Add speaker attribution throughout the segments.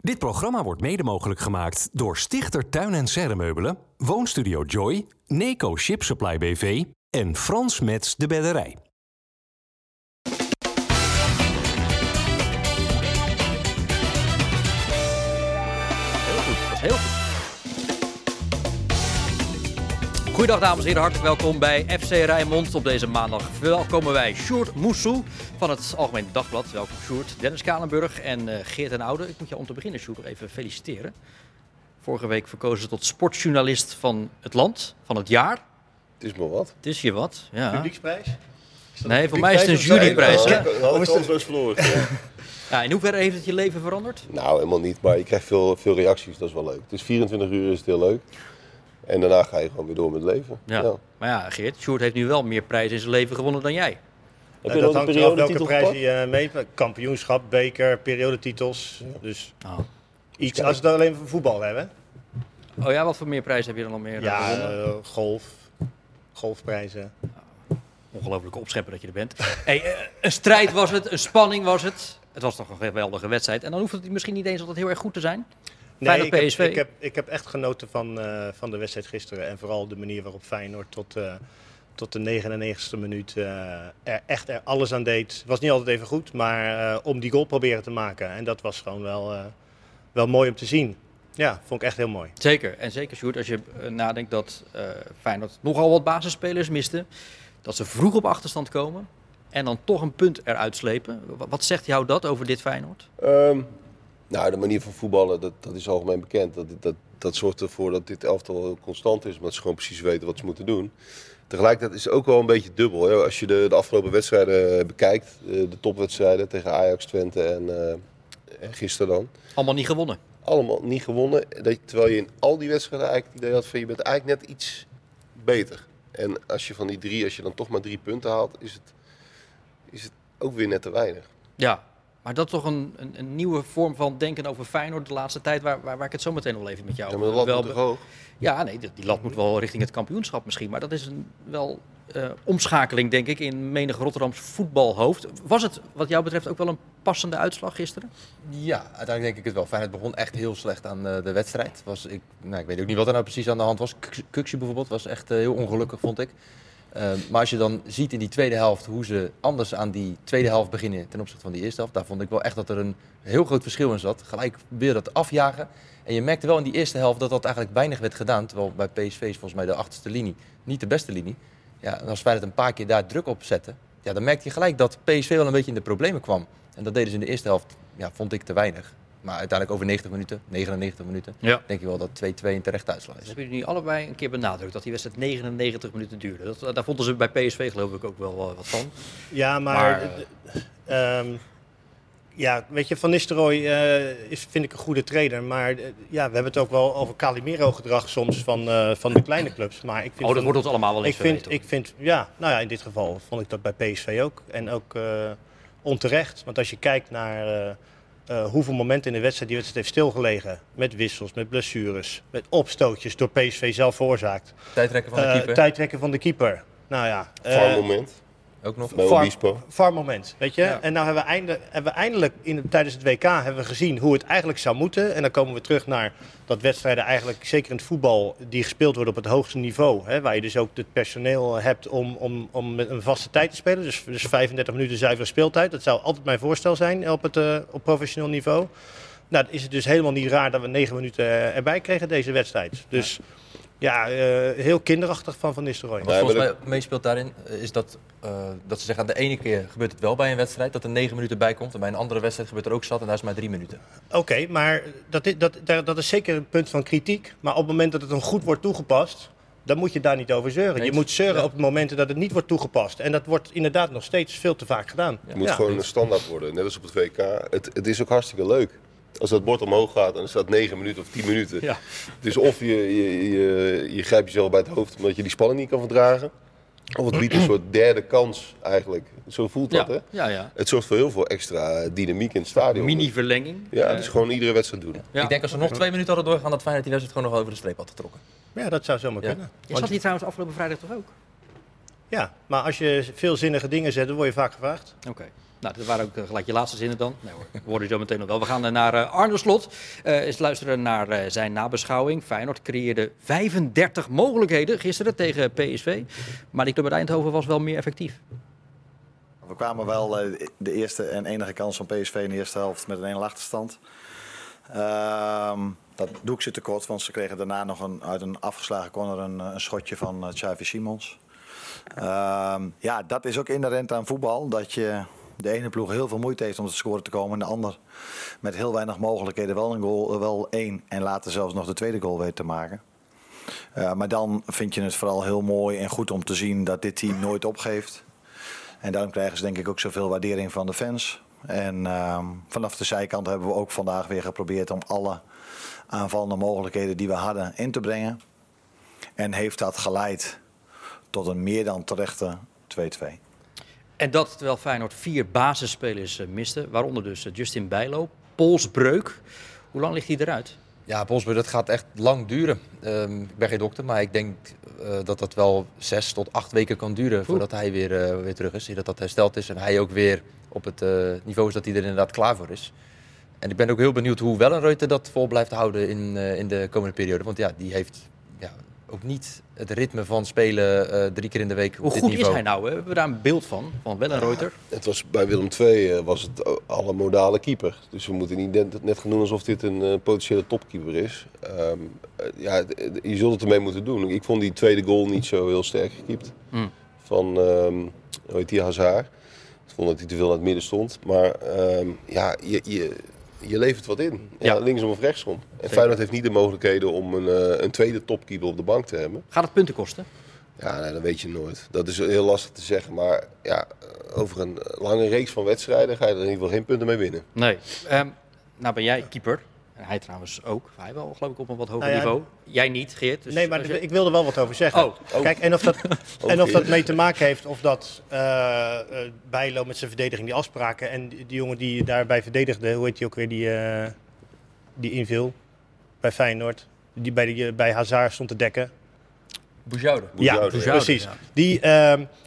Speaker 1: Dit programma wordt mede mogelijk gemaakt door Stichter Tuin en Serremeubelen, Woonstudio Joy, Neco Ship Supply BV en Frans Mets de Bedderij.
Speaker 2: Goedendag dames en heren, hartelijk welkom bij FC Rijnmond op deze maandag. Welkomen wij Sjoerd Moesel van het Algemeen Dagblad. Welkom Sjoerd, Dennis Kalenburg en eh, Geert en Oude. Ik moet je om te beginnen Sjoerd even feliciteren. Vorige week verkozen tot sportjournalist van het land, van het jaar.
Speaker 3: Het is maar wat.
Speaker 2: Het is je wat, ja.
Speaker 4: Publieksprijs?
Speaker 2: Nee, voor mij is het een juryprijs. hè?
Speaker 3: Nou,
Speaker 4: Of is
Speaker 3: het verloren.
Speaker 2: Ja, in hoeverre heeft het je leven veranderd?
Speaker 3: nou, helemaal niet. Maar je krijgt veel, veel reacties. Dat is wel leuk. Het is 24 uur, is het heel leuk. En daarna ga je gewoon weer door met leven.
Speaker 2: Ja. Maar ja, Geert, Sjoerd heeft nu wel meer prijzen in zijn leven gewonnen dan jij.
Speaker 3: Heb je
Speaker 4: dat
Speaker 3: nog
Speaker 4: hangt eraf welke prijs je uh, meet. Kampioenschap, beker, periodetitels. Dus
Speaker 2: Oh.
Speaker 4: iets, als we het alleen voor voetbal hebben.
Speaker 2: oh ja, wat voor meer prijzen heb je dan al meer eh,
Speaker 4: Ja,
Speaker 2: gewonnen?
Speaker 4: eh, golf, golfprijzen.
Speaker 2: Ongelooflijke opschepper dat je er bent. Hey, eh, een strijd was het, een spanning was het. Het was toch een geweldige wedstrijd. En dan hoeft het misschien niet eens altijd heel erg goed te zijn. Feyenoord
Speaker 4: ik,
Speaker 2: PSV.
Speaker 4: Heb, ik, heb, ik heb echt genoten van, eh, van de wedstrijd gisteren. En vooral de manier waarop Feyenoord tot, eh, tot de 99ste minuut eh, er echt er alles aan deed. Het was niet altijd even goed, maar eh, om die goal proberen te maken. En dat was gewoon wel, eh, wel mooi om te zien. Ja, vond ik echt heel mooi.
Speaker 2: Zeker. En zeker, Sjoerd, als je nadenkt dat eh Feyenoord nogal wat basisspelers miste. Dat ze vroeg op achterstand komen. En dan toch een punt eruit slepen. Wa- Wat zegt jou dat over dit Feyenoord?
Speaker 3: Ehm, nou, de manier van voetballen, dat, dat is algemeen bekend. Dat, dat, dat zorgt ervoor dat dit elftal heel constant is. Omdat ze gewoon precies weten wat ze moeten doen. Tegelijkertijd is het ook wel een beetje dubbel. Hè? Als je de, de afgelopen wedstrijden bekijkt, eh, de topwedstrijden tegen Ajax, Twente en, eh, en gisteren dan.
Speaker 2: Allemaal niet gewonnen.
Speaker 3: allemaal niet gewonnen. Dat, terwijl je in al die wedstrijden eigenlijk het idee had van je bent eigenlijk net iets beter. En als je van die drie, als je dan toch maar drie punten haalt, is het, is het ook weer net te weinig.
Speaker 2: Ja, maar dat is toch een, een, een nieuwe vorm van denken over Feyenoord de laatste tijd. Waar, waar, waar ik het zo meteen wel even met jou
Speaker 3: Ja, maar de lat
Speaker 2: wel
Speaker 3: hoog?
Speaker 2: Ja, nee, die die lat moet wel richting het kampioenschap misschien. Maar dat is een wel eh, omschakeling, denk ik, in menig Rotterdams voetbalhoofd. Was het wat jou betreft ook wel een passende uitslag gisteren?
Speaker 5: Ja, uiteindelijk denk ik het wel. Feyenoord begon echt heel slecht aan eh, de wedstrijd. Was, ik, nou, ik weet ook niet wat er nou precies aan de hand was. Kuksje bijvoorbeeld was echt eh, heel ongelukkig, vond ik. Eh, maar als je dan ziet in die tweede helft hoe ze anders aan die tweede helft beginnen ten opzichte van die eerste helft, daar vond ik wel echt dat er een heel groot verschil in zat. Gelijk weer dat afjagen. En je merkte wel in die eerste helft dat dat eigenlijk weinig werd gedaan. Terwijl bij PSV is volgens mij de achterste linie niet de beste linie. Ja, en als Feyenoord een paar keer daar druk op zette, ja, dan merkte je gelijk dat PSV wel een beetje in de problemen kwam. En dat deden ze in de eerste helft, ja, vond ik te weinig. Maar uiteindelijk over 90 minuten, 99 minuten,
Speaker 2: Ja.
Speaker 5: denk ik wel dat 2-2 een terechte uitslag
Speaker 2: Dat
Speaker 5: is.
Speaker 2: hebben jullie nu allebei een keer benadrukt, dat die wedstrijd 99 minuten duurde. Dat, daar vonden ze bij PSV geloof ik ook wel eh, wat van.
Speaker 4: Ja, maar...
Speaker 2: Maar,
Speaker 4: eh, ehm, ja, weet je, Van Nistelrooy eh, is, vind ik een goede trainer. Maar ja, we hebben het ook wel over Calimero-gedrag soms van, eh, van de kleine clubs. Maar ik vind
Speaker 2: Oh, dat
Speaker 4: van-
Speaker 2: wordt ons allemaal wel eens
Speaker 4: ik vind, ik vind, ja, nou ja, in dit geval vond ik dat bij PSV ook. En ook eh, onterecht. Want als je kijkt naar eh, eh, hoeveel momenten in de wedstrijd die wedstrijd heeft stilgelegen. Met wissels, met blessures, met opstootjes door PSV zelf veroorzaakt.
Speaker 5: Tijdrekken van de
Speaker 4: Eh,
Speaker 5: keeper,
Speaker 4: tijdrekken van de keeper. Nou ja, eh,
Speaker 3: Var moment.
Speaker 5: Ook nog.
Speaker 4: VAR moment, weet je.
Speaker 2: Ja.
Speaker 4: En nou hebben we, einde, hebben we eindelijk in, tijdens het WK hebben we gezien hoe het eigenlijk zou moeten. En dan komen we terug naar dat wedstrijden eigenlijk, zeker in het voetbal, die gespeeld worden op het hoogste niveau. Hè, waar je dus ook het personeel hebt om, om, om met een vaste tijd te spelen. Dus, dus 35 minuten zuivere speeltijd. Dat zou altijd mijn voorstel zijn op, het, eh, op professioneel niveau. Nou, is het dus helemaal niet raar dat we 9 minuten eh, erbij kregen deze wedstrijd. Dus ja, eh, heel kinderachtig van Van Nistelrooy.
Speaker 5: Wat
Speaker 3: Ja,
Speaker 5: volgens mij meespeelt daarin, is dat, eh, dat ze zeggen aan de ene keer gebeurt het wel bij een wedstrijd, dat er 9 minuten bij komt. En bij een andere wedstrijd gebeurt er ook zat en daar is maar 3 minuten.
Speaker 4: Oké, maar dat is, dat, dat is zeker een punt van kritiek. Maar op het moment dat het dan goed wordt toegepast, dan moet je daar niet over zeuren. Je moet zeuren
Speaker 5: Ja.
Speaker 4: op het moment dat het niet wordt toegepast. En dat wordt inderdaad nog steeds veel te vaak gedaan.
Speaker 3: Het moet
Speaker 4: Ja.
Speaker 3: gewoon een standaard worden, net als op het WK. Het, het is ook hartstikke leuk. Als dat bord omhoog gaat en er staat 9 minuten of 10 minuten.
Speaker 2: Ja.
Speaker 3: Het is of je, je, je, je grijpt jezelf bij het hoofd omdat je die spanning niet kan verdragen. Of het biedt een soort derde kans eigenlijk. Zo voelt dat,
Speaker 2: ja,
Speaker 3: hè?
Speaker 2: ja, ja.
Speaker 3: Het zorgt voor heel veel extra dynamiek in het stadion.
Speaker 2: Mini-verlenging.
Speaker 3: Ja, het is gewoon iedere wedstrijd doen.
Speaker 2: Ja.
Speaker 5: Ik denk als we nog twee minuten hadden doorgaan, dat Feyenoord die wedstrijd gewoon nog over de streep had getrokken.
Speaker 4: Ja, dat zou zomaar
Speaker 5: Ja.
Speaker 4: kunnen.
Speaker 2: Je zat hier trouwens afgelopen vrijdag toch ook?
Speaker 4: Ja, maar als je veelzinnige dingen zet, dan word je vaak gevraagd.
Speaker 2: Oké. Nou, dat waren ook eh, gelijk je laatste zinnen dan. Nee hoor, we je zo meteen nog wel. We gaan eh, naar eh, Arne Slot. Eh eens luisteren naar zijn nabeschouwing. Feyenoord creëerde 35 mogelijkheden gisteren tegen PSV. Maar die club uit Eindhoven was wel meer effectief.
Speaker 6: We kwamen wel de eerste en enige kans van PSV in de eerste helft met een 1 achterstand. Ehm, dat doe ik ze tekort, want ze kregen daarna nog een, uit een afgeslagen corner een, een schotje van uh, Xavi Simons. Ehm, ja, dat is ook inherent aan voetbal. Dat je de ene ploeg heel veel moeite heeft om te scoren te komen. En de ander met heel weinig mogelijkheden wel een goal, eh, wel één. En later zelfs nog de tweede goal weet te maken. Uh, maar dan vind je het vooral heel mooi en goed om te zien dat dit team nooit opgeeft. En daarom krijgen ze denk ik ook zoveel waardering van de fans. En uh, vanaf de zijkant hebben we ook vandaag weer geprobeerd om alle aanvallende mogelijkheden die we hadden in te brengen. En heeft dat geleid tot een meer dan terechte 2-2.
Speaker 2: En dat terwijl Feyenoord vier basisspelers uh, miste, waaronder dus uh, Justin Bijlo, polsbreuk. Hoe lang ligt hij eruit?
Speaker 5: Ja, Polsbreuk, dat gaat echt lang duren. Um, ik ben geen dokter, maar ik denk uh, dat dat wel zes tot acht weken kan duren voordat hij weer, uh, weer terug is. Dat dat hersteld is en hij ook weer op het uh, niveau is dat hij er inderdaad klaar voor is. En ik ben ook heel benieuwd hoe Wellenreuter dat vol blijft houden in, in de komende periode. Want ja, die heeft ja, ook niet het ritme van spelen drie keer in de week.
Speaker 2: Hoe goed
Speaker 5: niveau.
Speaker 2: is hij nou? Hè? Hebben we daar een beeld van, van Wellenreuter?
Speaker 3: Ja, het was, bij Willem II was het alle modale keeper. Dus we moeten niet net, net gaan doen alsof dit een uh, potentiële topkeeper is. Um, ja, je zult het ermee moeten doen. Ik vond die tweede goal niet zo heel sterk gekiept. Mm. Van, um, hoe heet die, Hazard. Ik vond dat hij te veel naar het midden stond. Maar um, ja, je, je, je levert wat in. Ja, ja. linksom of rechtsom. En Zeker. Feyenoord heeft niet de mogelijkheden om een, uh, een tweede topkeeper op de bank te hebben.
Speaker 2: Gaat het punten kosten?
Speaker 3: Ja, nee, dat weet je nooit. Dat is heel lastig te zeggen. Maar ja, over een lange reeks van wedstrijden ga je er in ieder geval geen punten mee winnen.
Speaker 2: Nee. Um, nou ben jij keeper. En hij trouwens ook. Hij wel, geloof ik, op een wat hoger nou ja, niveau. Jij niet, Geert. Dus
Speaker 4: nee, maar
Speaker 2: je...
Speaker 4: ik wilde wel wat over zeggen.
Speaker 2: Oh,
Speaker 4: oh. Kijk, en of, dat, en of dat mee te maken heeft of dat uh, uh, Bijlo met zijn verdediging, die afspraken en die, die, jongen die daarbij verdedigde, hoe heet die ook weer, die, uh, die inviel bij Feyenoord, die bij, die bij Hazard stond te dekken.
Speaker 2: Boujoude.
Speaker 4: Ja, Boujoude, precies. Ja. Die,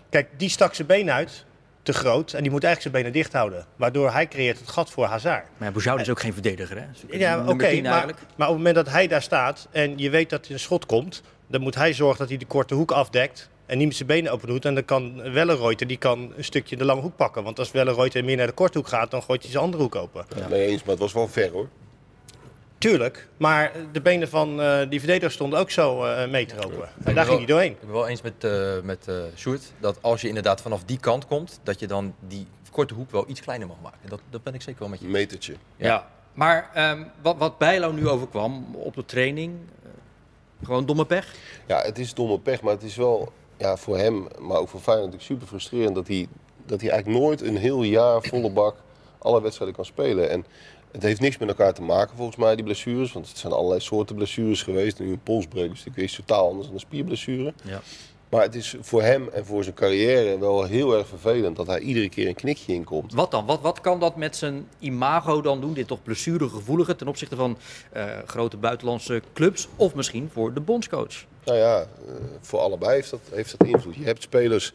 Speaker 4: kijk, die stak zijn been uit te groot en die moet eigenlijk zijn benen dicht houden. Waardoor hij creëert het gat voor Hazard.
Speaker 2: Maar ja, is ook geen verdediger, hè?
Speaker 4: Ja, oké, okay, maar, maar op het moment dat hij daar staat en je weet dat er een schot komt, dan moet hij zorgen dat hij de korte hoek afdekt en niet met zijn benen open doet. En dan kan Wellenreuter die kan een stukje de lange hoek pakken. Want als Wellenreuter meer naar de korte hoek gaat, dan gooit hij zijn andere hoek open.
Speaker 3: Ja, mee eens, maar het was wel ver hoor.
Speaker 4: Tuurlijk, maar de benen van uh, die verdediger stonden ook zo uh, mee te lopen. Ja. En daar ging hij doorheen.
Speaker 5: Ik ben wel eens met, uh, met uh, Sjoerd, dat als je inderdaad vanaf die kant komt, dat je dan die korte hoek wel iets kleiner mag maken. Dat, dat ben ik zeker wel met je.
Speaker 3: Een metertje.
Speaker 2: Ja, ja. maar um, wat, wat Bijlo nu overkwam op de training, gewoon domme pech?
Speaker 3: Ja, het is domme pech, maar het is wel ja, voor hem, maar ook voor Feyenoord natuurlijk super frustrerend dat hij, dat hij eigenlijk nooit een heel jaar volle bak alle wedstrijden kan spelen. En het heeft niks met elkaar te maken volgens mij, die blessures. Want het zijn allerlei soorten blessures geweest. Nu een polsbreuk is natuurlijk totaal anders dan een spierblessure.
Speaker 2: Ja.
Speaker 3: Maar het is voor hem en voor zijn carrière wel heel erg vervelend dat hij iedere keer een knikje inkomt.
Speaker 2: Wat dan? Wat, wat kan dat met zijn imago dan doen? Dit toch blessuregevoelige ten opzichte van uh, grote buitenlandse clubs of misschien voor de bondscoach?
Speaker 3: Nou ja, uh, voor allebei heeft dat, heeft dat invloed. Je hebt spelers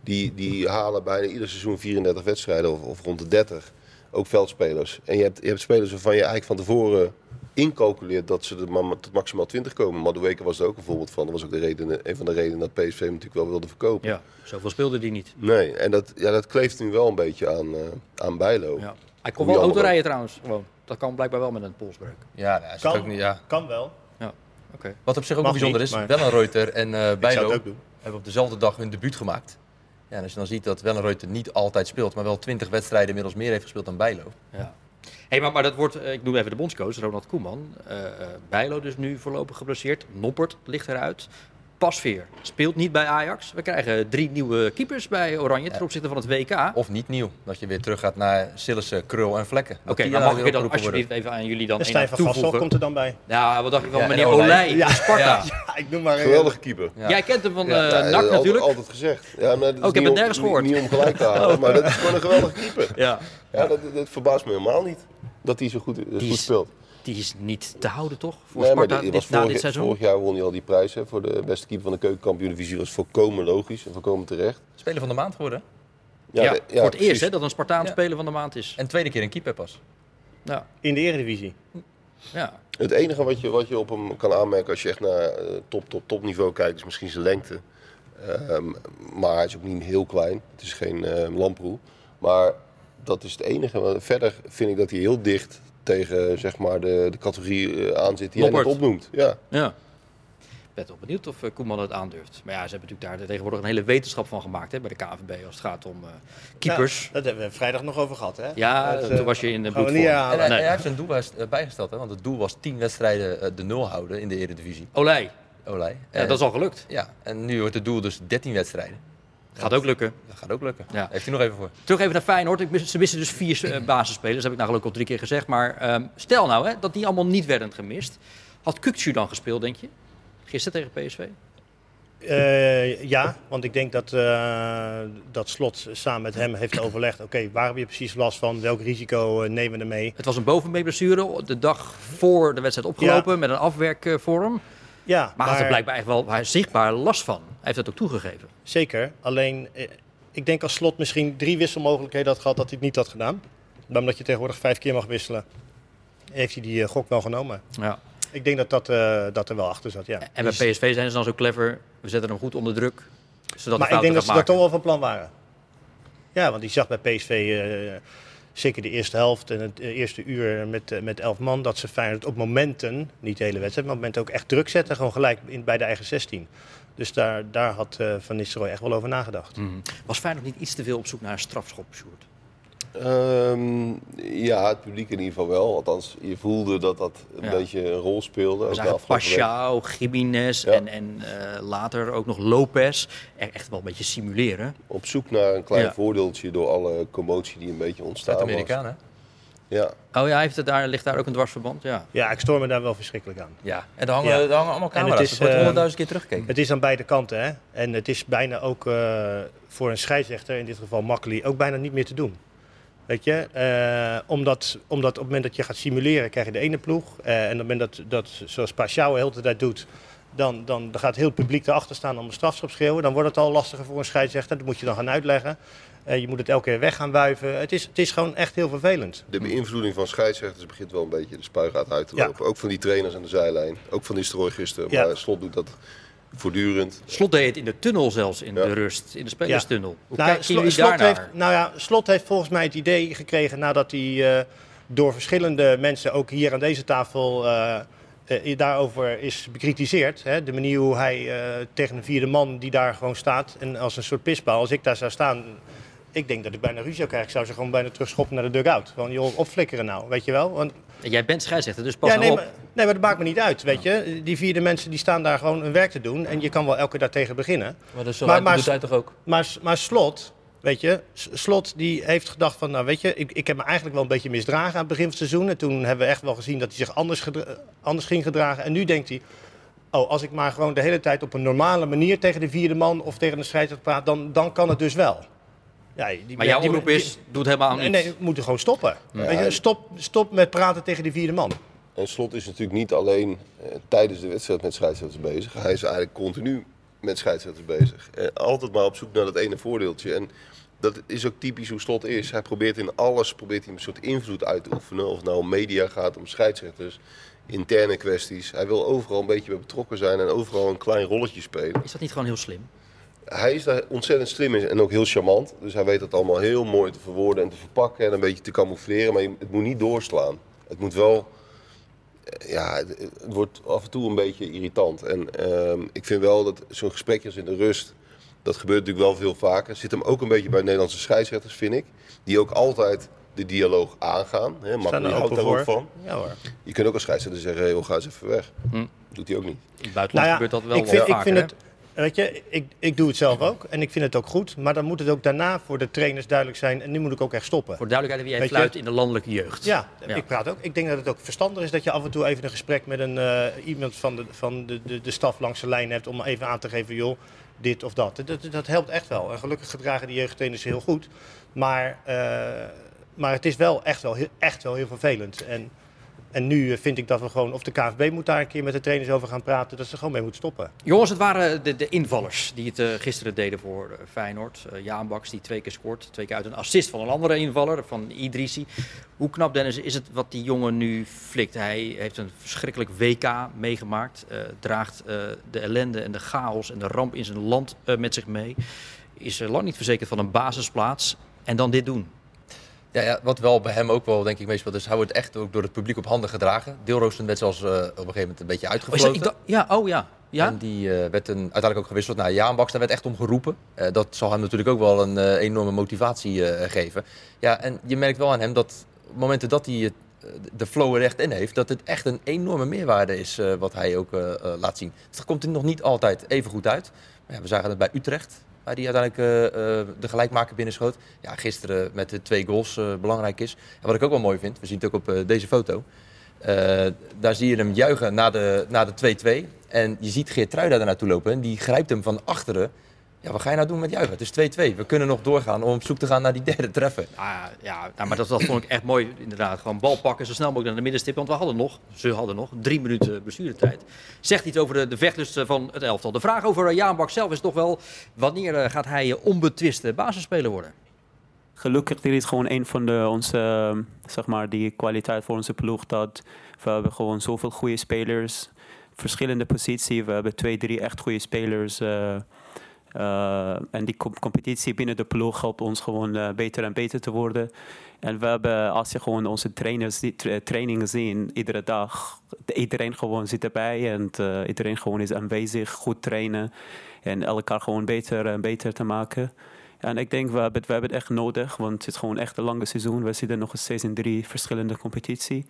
Speaker 3: die, die halen bijna ieder seizoen 34 wedstrijden of, of rond de 30 ook veldspelers. En je hebt, je hebt spelers waarvan je eigenlijk van tevoren incalculeert dat ze er maar tot maximaal 20 komen. Maar de weken was er ook een voorbeeld van. Dat was ook de reden, een van de redenen dat PSV hem natuurlijk wel wilde verkopen.
Speaker 2: Ja, zoveel speelde die niet.
Speaker 3: Nee, en dat, ja, dat kleeft nu wel een beetje aan, uh, aan Bijlo.
Speaker 2: Ja. Hij kon wel autorijden trouwens. Gewoon. Dat kan blijkbaar wel met een polsbreuk.
Speaker 5: Ja, dat is
Speaker 4: kan,
Speaker 5: ook niet, ja.
Speaker 4: kan wel.
Speaker 2: Ja. Okay.
Speaker 5: Wat op zich ook
Speaker 4: Mag
Speaker 5: bijzonder
Speaker 4: niet,
Speaker 5: is,
Speaker 4: maar-
Speaker 5: Wellenreuter en uh, Bijlo hebben op dezelfde dag hun debuut gemaakt. Ja, als je dan ziet dat Wellenreuter niet altijd speelt, maar wel 20 wedstrijden inmiddels meer heeft gespeeld dan Bijlo.
Speaker 2: Ja. Hey, maar, maar dat wordt, eh, ik noem even de bondscoach, Ronald Koeman. Uh, Bijlo dus nu voorlopig geblesseerd. Noppert ligt eruit. Pasveer speelt niet bij Ajax. We krijgen drie nieuwe keepers bij Oranje ten opzichte van het WK.
Speaker 5: Of niet nieuw, dat je weer terug gaat naar Sillissen, Krul en Vlekken.
Speaker 2: Oké, okay, maar mag ik dan alsjeblieft even aan jullie dan
Speaker 4: En Stijn van Gassel komt er dan bij.
Speaker 2: Ja, wat dacht je van
Speaker 5: Ja,
Speaker 2: meneer
Speaker 5: en Olij.
Speaker 4: Ja.
Speaker 2: Sparta?
Speaker 4: Ja, ik noem maar... eh,
Speaker 3: Geweldige keeper.
Speaker 5: Ja.
Speaker 2: Jij kent hem van
Speaker 5: Ja.
Speaker 2: uh,
Speaker 3: Ja,
Speaker 2: NAC
Speaker 3: altijd,
Speaker 2: natuurlijk.
Speaker 3: altijd gezegd. Ja, maar dat is
Speaker 2: Oh, ik heb het nergens gehoord.
Speaker 3: Niet, niet om gelijk te halen, maar dat is gewoon een geweldige keeper.
Speaker 2: Ja,
Speaker 3: Ja, dat, dat verbaast me helemaal niet dat hij zo goed, zo
Speaker 2: Die
Speaker 3: goed speelt.
Speaker 2: Die is niet te houden toch? Voor
Speaker 3: Nee, maar
Speaker 2: Sparta dit,
Speaker 3: was
Speaker 2: na
Speaker 3: vorig,
Speaker 2: dit seizoen?
Speaker 3: vorig jaar won hij al die prijs hè, voor de beste keeper van de keukenkampioen divisie. was volkomen logisch en volkomen terecht.
Speaker 5: Speler van de maand geworden.
Speaker 2: Ja,
Speaker 3: de-
Speaker 2: voor het
Speaker 3: precies.
Speaker 2: eerst hè, dat een Spartaan
Speaker 5: Ja.
Speaker 2: speler van de maand is.
Speaker 5: En tweede keer een keeper pas.
Speaker 2: Ja,
Speaker 4: In de Eredivisie.
Speaker 2: ja.
Speaker 3: Het enige wat je, wat je op hem kan aanmerken als je echt naar eh, top, top, top niveau kijkt, is misschien zijn lengte. Ehm, maar hij is ook niet heel klein. Het is geen uh, lamproe. Maar dat is het enige. Want Verder vind ik dat hij heel dicht tegen zeg maar, de, de categorie eh, aan zit die hij net opnoemt. Ja.
Speaker 2: ja. Ik ben wel benieuwd of eh, Koeman het aandurft. Maar ja, ze hebben natuurlijk daar tegenwoordig een hele wetenschap van gemaakt hè, bij de KNVB als het gaat om eh, keepers.
Speaker 4: Ja, dat hebben we vrijdag nog over gehad, hè?
Speaker 2: Ja,
Speaker 4: Dat,
Speaker 2: toen was je in de bloedvorm.
Speaker 4: niet
Speaker 5: En
Speaker 4: herhalen.
Speaker 5: hij,
Speaker 2: Nee.
Speaker 5: hij heeft zijn doel bij- bijgesteld, hè? want het doel was 10 wedstrijden de nul houden in de Eredivisie.
Speaker 2: Olij,
Speaker 5: Olij.
Speaker 2: ja,
Speaker 5: En-
Speaker 2: dat is al gelukt.
Speaker 5: Ja, en nu wordt het doel dus 13 wedstrijden.
Speaker 2: Gaat ook lukken.
Speaker 5: Dat gaat ook lukken.
Speaker 2: Ja.
Speaker 5: Heeft hij nog even voor.
Speaker 2: Terug even naar Feyenoord. Ik mis- Ze missen dus vier eh, basisspelers. Dat heb ik nou gelukkig al drie keer gezegd. Maar ehm, stel nou hè, dat die allemaal niet werden gemist. Had Kukcu dan gespeeld, denk je? Gisteren tegen PSV?
Speaker 4: Eh, ja, want ik denk dat, eh, dat Slot samen met hem heeft overlegd. Oké, waar heb je precies last van? Welk risico nemen we ermee?
Speaker 2: Het was een bovenbeenblessure. De dag voor de wedstrijd opgelopen met een afwerkvorm.
Speaker 4: Ja,
Speaker 2: Maar, had er blijkbaar echt wel hij zichtbaar last van. Hij heeft dat ook toegegeven.
Speaker 4: Zeker. Alleen, eh, ik denk als Slot misschien drie wisselmogelijkheden had gehad dat hij het niet had gedaan. Maar omdat je tegenwoordig vijf keer mag wisselen, heeft hij die eh, gok wel genomen.
Speaker 2: Ja.
Speaker 4: Ik denk dat dat, eh, dat er wel achter zat, ja.
Speaker 2: En bij PSV zijn ze dan zo clever. We zetten hem goed onder druk. Zodat
Speaker 4: maar ik denk dat ze dat toch wel van plan waren. Ja, want die zag bij PSV zeker de eerste helft en het eerste uur met, met elf man... dat ze Feyenoord op momenten, niet de hele wedstrijd, maar op momenten ook echt druk zetten. Gewoon gelijk in, bij de eigen 16. Dus daar, daar had eh, Van Nistelrooy echt wel over nagedacht.
Speaker 2: Mhm. Was Feyenoord niet iets te veel op zoek naar een strafschop, Sjoerd?
Speaker 3: Ehm, ja, het publiek in ieder geval wel. Althans, je voelde dat dat een
Speaker 2: Ja.
Speaker 3: beetje een rol speelde. Week.
Speaker 2: Pashao, Jiménez
Speaker 3: Ja.
Speaker 2: en, en eh, later ook nog Lopez. E- Echt wel een beetje simuleren.
Speaker 3: Op zoek naar een klein
Speaker 2: Ja.
Speaker 3: voordeeltje door alle commotie die een beetje ontstaan was.
Speaker 5: Zuid-Amerikaan, hè?
Speaker 3: Ja.
Speaker 2: Oh ja, heeft het daar, ligt daar ook een dwarsverband? Ja.
Speaker 4: Ja, ik stoor me daar wel verschrikkelijk aan.
Speaker 5: Ja. En er hangen,
Speaker 4: Ja.
Speaker 5: er hangen allemaal
Speaker 4: En het
Speaker 5: camera's.
Speaker 4: is,
Speaker 5: Het wordt
Speaker 4: eh,
Speaker 5: honderdduizend keer teruggekeken.
Speaker 4: Het is aan beide kanten, hè. En het is bijna ook eh, voor een scheidsrechter, in dit geval Makkeli, ook bijna niet meer te doen. Weet je, Eh, omdat, omdat op het moment dat je gaat simuleren, krijg je de ene ploeg. Eh, en op het moment dat, dat zoals Pashao de hele tijd doet, dan, dan, dan gaat heel het publiek erachter staan om een strafschop schreeuwen. Dan wordt het al lastiger voor een scheidsrechter. Dat moet je dan gaan uitleggen. Eh, je moet het elke keer weg gaan wuiven. Het is, het is gewoon echt heel vervelend.
Speaker 3: De beïnvloeding van scheidsrechters begint wel een beetje de spuigaat uit te
Speaker 4: Ja.
Speaker 3: lopen. Ook van die trainers aan de zijlijn. Ook van Nistelrooy gisteren.
Speaker 4: Ja.
Speaker 3: Maar Slot doet dat voortdurend.
Speaker 2: Slot deed het in de tunnel zelfs, in
Speaker 3: Ja.
Speaker 2: de rust, in de spelerstunnel. Hoe
Speaker 4: Nou, Slot
Speaker 2: daarnaar?
Speaker 4: heeft, nou ja, Slot heeft volgens mij het idee gekregen nadat hij eh, door verschillende mensen, ook hier aan deze tafel, eh, eh, daarover is bekritiseerd. Hè? De manier hoe hij eh, tegen een vierde man die daar gewoon staat en als een soort pispaal, als ik daar zou staan, ik denk dat ik bijna ruzie zou krijgen. Ik zou ze gewoon bijna terugschoppen naar de dugout. Gewoon, joh, opflikkeren nou, weet je wel. Want
Speaker 2: Jij bent scheidsrechter, dus pas
Speaker 4: ja,
Speaker 2: nou
Speaker 4: nee,
Speaker 2: op.
Speaker 4: maar, nee, maar dat maakt me niet uit, weet je. Die vierde mensen die staan daar gewoon hun werk te doen en je kan wel elke keer daartegen beginnen.
Speaker 5: Maar dat
Speaker 4: Maar- maar-
Speaker 5: doet hij toch ook?
Speaker 4: Maar, maar Slot, weet je, Slot die heeft gedacht van, nou weet je, ik, ik heb me eigenlijk wel een beetje misdragen aan het begin van het seizoen. En toen hebben we echt wel gezien dat hij zich anders, anders ging gedragen. En nu denkt hij, oh, als ik maar gewoon de hele tijd op een normale manier tegen de vierde man of tegen de scheidsrechter praat, dan, dan kan het dus wel. Ja, die,
Speaker 2: Maar jouw
Speaker 4: die-
Speaker 2: oproep
Speaker 4: die-
Speaker 2: is, doe het helemaal
Speaker 4: Nee,
Speaker 2: niet.
Speaker 4: nee, we moeten gewoon stoppen. Weet je, stop, stop met praten tegen die vierde man.
Speaker 3: En Slot is natuurlijk niet alleen eh, tijdens de wedstrijd met scheidsrechters bezig. Hij is eigenlijk continu met scheidsrechters bezig. Eh, altijd maar op zoek naar dat ene voordeeltje. En dat is ook typisch hoe Slot is. Hij probeert in alles probeert hij een soort invloed uit te oefenen. Of het nou om media gaat, om scheidsrechters, interne kwesties. Hij wil overal een beetje bij betrokken zijn en overal een klein rolletje spelen.
Speaker 2: Is dat niet gewoon heel slim?
Speaker 3: Hij is daar ontzettend slim in en ook heel charmant. Dus hij weet dat allemaal heel mooi te verwoorden en te verpakken en een beetje te camoufleren. Maar het moet niet doorslaan. Het moet wel. eh, Ja, het, het wordt af en toe een beetje irritant. En ehm, ik vind wel dat zo'n gesprekje als in de rust. Dat gebeurt natuurlijk wel veel vaker. Zit hem ook een beetje bij Nederlandse scheidsrechters, vind ik. Die ook altijd de dialoog aangaan. Hè, maar die
Speaker 4: er
Speaker 3: houdt daar ook
Speaker 4: voor.
Speaker 3: van.
Speaker 4: Ja hoor.
Speaker 3: Je kunt ook als scheidsrechter zeggen: hey, joh, ga eens even weg.
Speaker 2: Hm.
Speaker 3: Doet hij ook niet.
Speaker 2: In het buitenland gebeurt dat wel
Speaker 4: Nou ik vind,
Speaker 2: wel
Speaker 4: ik vind het, weet je, ik, ik doe het zelf ook en ik vind het ook goed. Maar dan moet het ook daarna voor de trainers duidelijk zijn en nu moet ik ook echt stoppen.
Speaker 2: Voor de duidelijkheid, wie jij fluit in de landelijke jeugd.
Speaker 4: Ja,
Speaker 2: Ja.
Speaker 4: ik praat ook. Ik denk dat het ook verstandig is dat je af en toe even een gesprek met een, eh, iemand van, de, van de, de, de staf langs de lijn hebt om even aan te geven, joh, dit of dat. Dat, dat, dat helpt echt wel. En gelukkig gedragen die jeugdtrainers heel goed. Maar, eh, maar het is wel echt wel, heel, echt wel heel vervelend. En En nu eh, vind ik dat we gewoon, of de KVB moet daar een keer met de trainers over gaan praten, dat ze gewoon mee moeten stoppen.
Speaker 2: Jongens, het waren de, de invallers die het eh, gisteren deden voor eh, Feyenoord. Uh, Jaan Baks die twee keer scoort, twee keer uit een assist van een andere invaller, van Idrissi. Hoe knap Dennis is het wat die jongen nu flikt? Hij heeft een verschrikkelijk WK meegemaakt, draagt de ellende en de chaos en de ramp in zijn land met zich mee. Is lang niet verzekerd van een basisplaats en dan dit doen.
Speaker 5: Ja, ja, wat wel bij hem ook wel denk ik meestal is, hij wordt echt ook door het publiek op handen gedragen. Deelrooster werd zelfs uh, op een gegeven moment een beetje uitgefloten.
Speaker 2: Oh, ja, oh ja. ja.
Speaker 5: En die uh, werd een, uiteindelijk ook gewisseld naar Jaan Baks. Daar werd echt om geroepen. Uh, dat zal hem natuurlijk ook wel een enorme motivatie geven. Ja, en je merkt wel aan hem dat op momenten dat hij de flow er echt in heeft, dat het echt een enorme meerwaarde is wat hij ook laat zien. Het komt er nog niet altijd even goed uit. Maar ja, we zagen het bij Utrecht die uiteindelijk uh, de gelijkmaker binnenschoot. Ja, gisteren met de twee goals belangrijk is. En wat ik ook wel mooi vind, we zien het ook op deze foto. daar zie je hem juichen na de 2-2. Na de en je ziet Geert Truida daar naartoe lopen. En die grijpt hem van achteren. Ja, wat ga je nou doen met juichen? Het is 2-2. We kunnen nog doorgaan om op zoek te gaan naar die derde treffer.
Speaker 2: Ah, ja, nou, maar dat, dat vond ik echt mooi inderdaad. Gewoon bal pakken, zo snel mogelijk naar de middenstip. Want we hadden nog, ze hadden nog, drie minuten bestuurdertijd. Zegt iets over de, de vechtlust van het elftal. De vraag over Jaan Bak zelf is toch wel... wanneer eh, gaat hij onbetwiste basisspeler worden?
Speaker 7: Gelukkig is het gewoon een van de, onze, zeg maar, die kwaliteit voor onze ploeg. Dat we hebben gewoon zoveel goede spelers. Verschillende posities. We hebben twee, drie echt goede spelers... Uh, en die competitie binnen de ploeg helpt ons gewoon uh, beter en beter te worden. En we hebben, als je gewoon onze trainers, die tra trainingen zien, iedere dag, iedereen gewoon zit erbij en uh, iedereen gewoon is aanwezig, goed trainen en elkaar gewoon beter en beter te maken. En ik denk, we hebben, we hebben het echt nodig, want het is gewoon echt een lange seizoen. We zitten nog steeds in drie verschillende competities.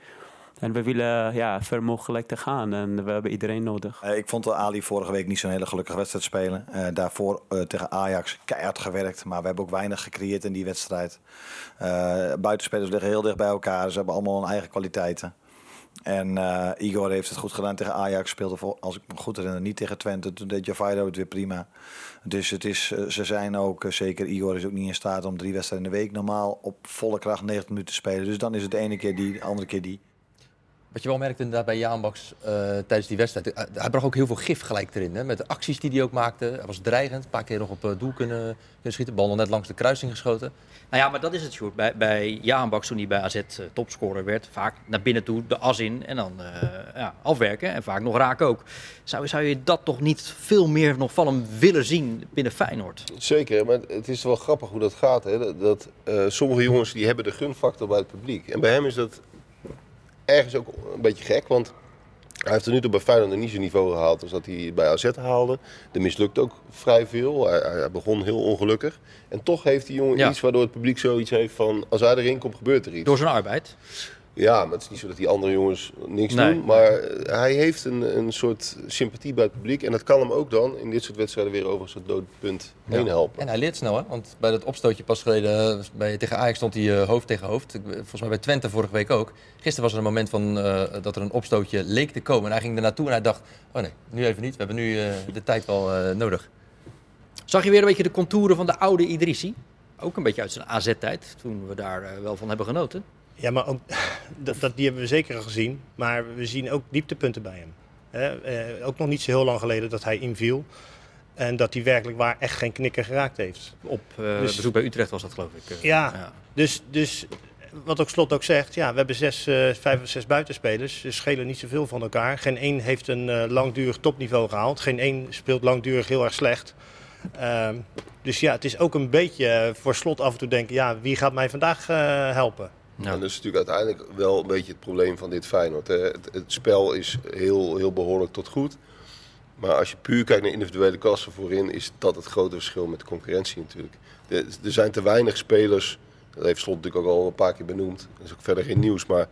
Speaker 7: En we willen ja, ver te gaan en we hebben iedereen nodig.
Speaker 6: Uh, ik vond Ali vorige week niet zo'n hele gelukkige wedstrijd spelen. Uh, daarvoor uh, tegen Ajax keihard gewerkt, maar we hebben ook weinig gecreëerd in die wedstrijd. buitenspelers liggen heel dicht bij elkaar, ze hebben allemaal hun eigen kwaliteiten. En Igor heeft het goed gedaan tegen Ajax, speelde als ik me goed herinner niet tegen Twente. Toen deed Javairo het weer prima. Dus het is, ze zijn ook, zeker Igor is ook niet in staat om drie wedstrijden in de week normaal op volle kracht 90 minuten te spelen. Dus dan is het de ene keer die, de andere keer die.
Speaker 5: Wat je wel merkte inderdaad bij Jaan Baks uh, tijdens die wedstrijd. Uh, hij bracht ook heel veel gif gelijk erin. Hè? Met de acties die hij ook maakte. Hij was dreigend. Een paar keer nog op uh, doel kunnen, kunnen schieten. Bal nog net langs de kruising geschoten.
Speaker 2: Nou ja, maar dat is het, Sjoerd. Bij, bij Jaan Baks, toen hij bij AZ topscorer werd, vaak naar binnen toe de as in en dan ja, afwerken. En vaak nog raken ook. Zou, zou je dat toch niet veel meer nog van hem willen zien binnen Feyenoord?
Speaker 3: Zeker, maar het is wel grappig hoe dat gaat. Hè? Dat, sommige jongens die hebben de gunfactor bij het publiek. En bij hem is dat ergens ook een beetje gek, want hij heeft er nu toe bij Feyenoord niet zo'n niveau gehaald als dat hij bij AZ haalde. Er mislukt ook vrij veel. Hij, hij, begon heel ongelukkig. En toch heeft die jongen ja. iets waardoor het publiek zoiets heeft van... als hij erin komt, gebeurt er iets.
Speaker 2: Door zijn arbeid?
Speaker 3: Ja, maar het is niet zo dat die andere jongens niks doen. Maar hij heeft een, een soort sympathie bij het publiek. En dat kan hem ook dan in dit soort wedstrijden weer over zijn doodpunt ja. heen helpen.
Speaker 5: En hij leert snel, hè? Want bij dat opstootje pas geleden bij, tegen Ajax stond hij uh, hoofd tegen hoofd. Volgens mij bij Twente vorige week ook. Gisteren was er een moment van, uh, dat er een opstootje leek te komen. En hij ging er naartoe en hij dacht, oh nee, nu even niet. We hebben nu uh, de tijd wel nodig.
Speaker 2: Zag je weer een beetje de contouren van de oude Idrissi? Ook een beetje uit zijn AZ-tijd, toen we daar wel van hebben genoten.
Speaker 4: Ja, maar ook, dat, dat, die hebben we zeker al gezien. Maar we zien ook dieptepunten bij hem. He, eh, ook nog niet zo heel lang geleden dat hij inviel. En dat hij werkelijk waar echt geen knikker geraakt heeft.
Speaker 2: Op uh, dus, bezoek bij Utrecht was dat geloof ik. Uh,
Speaker 4: ja, ja, Dus, dus wat ook Slot ook zegt. Ja, we hebben zes, uh, vijf of zes buitenspelers. Ze schelen niet zoveel van elkaar. Geen één heeft een langdurig topniveau gehaald. Geen één speelt langdurig heel erg slecht. Ehm, dus ja, het is ook een beetje voor Slot af en toe denken... Ja, wie gaat mij vandaag helpen?
Speaker 3: Ja. En dat is natuurlijk uiteindelijk wel een beetje het probleem van dit Feyenoord. Hè. Het, het, spel is heel, heel behoorlijk tot goed. Maar als je puur kijkt naar individuele klassen voorin, is dat het grote verschil met de concurrentie natuurlijk. er zijn te weinig spelers, dat heeft Slot natuurlijk ook al een paar keer benoemd. Dat is ook verder geen nieuws, maar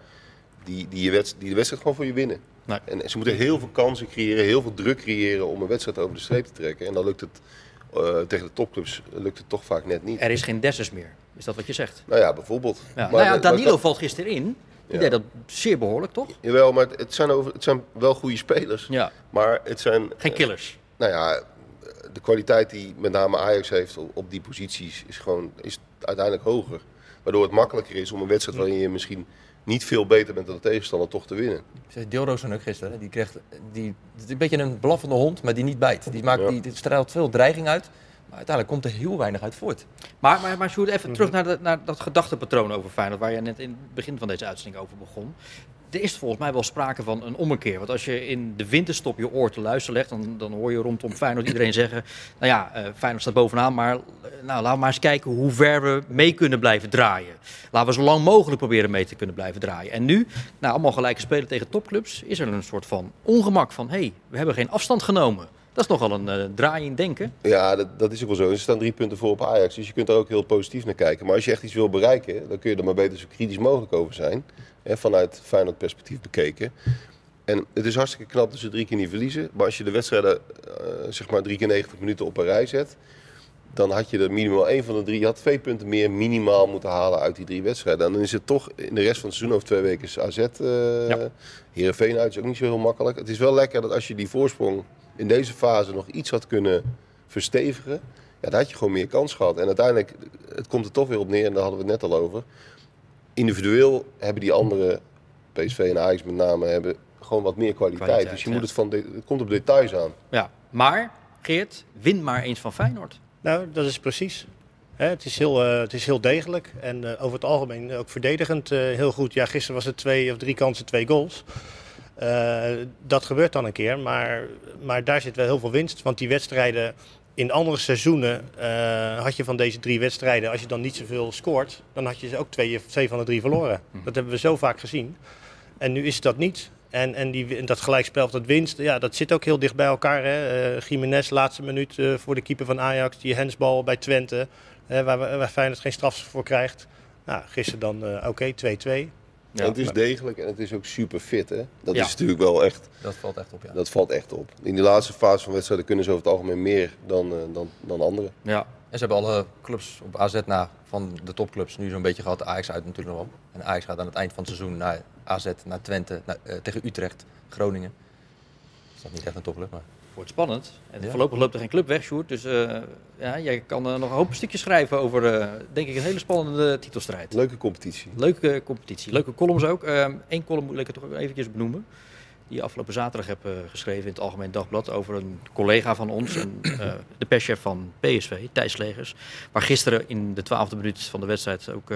Speaker 3: die, die, je wedstrijd, die de wedstrijd gewoon voor je winnen. Nee. En, ze moeten heel veel kansen creëren, heel veel druk creëren om een wedstrijd over de streep te trekken. En dan lukt het uh, tegen de topclubs lukt het toch vaak net niet.
Speaker 2: Er is geen Dessus meer. Is dat wat je zegt?
Speaker 3: Nou ja, bijvoorbeeld.
Speaker 2: Ja. Maar, nou ja, Danilo maar, valt gisteren in. Die ja. deed dat zeer behoorlijk, toch?
Speaker 3: Jawel, maar het zijn, over, het zijn wel goede spelers. Ja. Maar het zijn...
Speaker 2: Geen killers.
Speaker 3: Uh, nou ja, de kwaliteit die met name Ajax heeft op, op, die posities is gewoon is uiteindelijk hoger. Waardoor het makkelijker is om een wedstrijd waarin je misschien niet veel beter bent dan de tegenstander toch te winnen.
Speaker 5: Zei Deelroosen ook gisteren. Die kreeg die, een beetje een blaffende hond, maar die niet bijt. Die, maakt,
Speaker 3: Ja.
Speaker 5: die, die straalt veel dreiging uit. Uiteindelijk komt er heel weinig uit voort.
Speaker 2: Maar, maar, maar Sjoerd,
Speaker 4: Mhm.
Speaker 2: even terug naar, de, naar dat gedachtepatroon over Feyenoord, waar je net in het begin van deze uitzending over begon. Er is volgens mij wel sprake van een ommekeer. Want als je in de winterstop je oor te luisteren legt, dan, dan hoor je rondom Feyenoord iedereen zeggen... Nou ja, eh, Feyenoord staat bovenaan, maar eh, nou, laten we maar eens kijken hoe ver we mee kunnen blijven draaien. Laten we zo lang mogelijk proberen mee te kunnen blijven draaien. En nu, nou, allemaal gelijke spelen tegen topclubs, is er een soort van ongemak van... hé, hey, we hebben geen afstand genomen. Dat is nogal een eh, draai in denken.
Speaker 3: Ja, dat, dat is ook wel zo. Ze staan drie punten voor op Ajax, dus je kunt er ook heel positief naar kijken. Maar als je echt iets wil bereiken, dan kun je er maar beter zo kritisch mogelijk over zijn. Hè, vanuit Feyenoord perspectief bekeken. En het is hartstikke knap dat ze drie keer niet verliezen. Maar als je de wedstrijden eh, zeg maar drie keer 90 minuten op een rij zet, dan had je er minimaal één van de drie, je had twee punten meer minimaal moeten halen uit die drie wedstrijden. En dan is het toch in de rest van het seizoen over twee weken AZ, eh
Speaker 2: Ja.
Speaker 3: Heerenveen uit, is ook niet zo heel makkelijk. Het is wel lekker dat als je die voorsprong in deze fase nog iets had kunnen verstevigen, ja, dan had je gewoon meer kans gehad. En uiteindelijk, het komt er toch weer op neer, en daar hadden we het net al over. Individueel hebben die andere, PSV en Ajax met name, hebben gewoon wat meer kwaliteit.
Speaker 2: Kwaliteit,
Speaker 3: dus je
Speaker 2: ja.
Speaker 3: moet het van, de, het komt op details aan.
Speaker 2: Ja, maar Geert, win maar eens van Feyenoord.
Speaker 4: Nou, dat is precies. Hè, het, is heel, eh, het is heel degelijk en eh, over het algemeen ook verdedigend eh, heel goed. Ja, gisteren was het twee of drie kansen, twee goals. Eh, dat gebeurt dan een keer, maar, maar daar zit wel heel veel winst. Want die wedstrijden in andere seizoenen eh, had je van deze drie wedstrijden, als je dan niet zoveel scoort, dan had je ze ook twee, twee van de drie verloren. Dat hebben we zo vaak gezien. En nu is het dat niet. En, en, die, dat gelijkspel of dat winst, ja, dat zit ook heel dicht bij elkaar. Hè. Eh, Jiménez, laatste minuut voor de keeper van Ajax. Die hensbal bij Twente, waar, waar Feyenoord geen straf voor krijgt. Nou, gisteren dan, oké, 2-2.
Speaker 2: Ja.
Speaker 3: En het is degelijk en het is ook super fit. Hè? Dat
Speaker 2: Ja.
Speaker 3: is natuurlijk wel echt,
Speaker 5: Dat valt echt op, ja.
Speaker 3: dat valt echt op. In die laatste fase van wedstrijden kunnen ze over het algemeen meer dan, eh, dan, dan anderen.
Speaker 2: Ja,
Speaker 5: En ze hebben alle clubs op AZ na van de topclubs nu zo'n beetje gehad. Ajax uit natuurlijk nog wel. En Ajax gaat aan het eind van het seizoen naar AZ, naar Twente, naar, eh, tegen Utrecht, Groningen. Dat is niet echt een topclub, maar...
Speaker 2: wordt spannend. En
Speaker 5: Ja.
Speaker 2: voorlopig loopt er geen club weg, Sjoerd. Dus eh, ja, jij kan eh, nog een hoop stukjes schrijven over, eh, denk ik, een hele spannende titelstrijd.
Speaker 3: Leuke competitie.
Speaker 2: Leuke competitie, leuke columns ook. Eén column moet ik het toch eventjes benoemen. Die je afgelopen zaterdag heb geschreven in het Algemeen Dagblad over een collega van ons, een, de perschef van PSV, Thijs Legers. Waar gisteren in de twaalfde minuut van de wedstrijd ook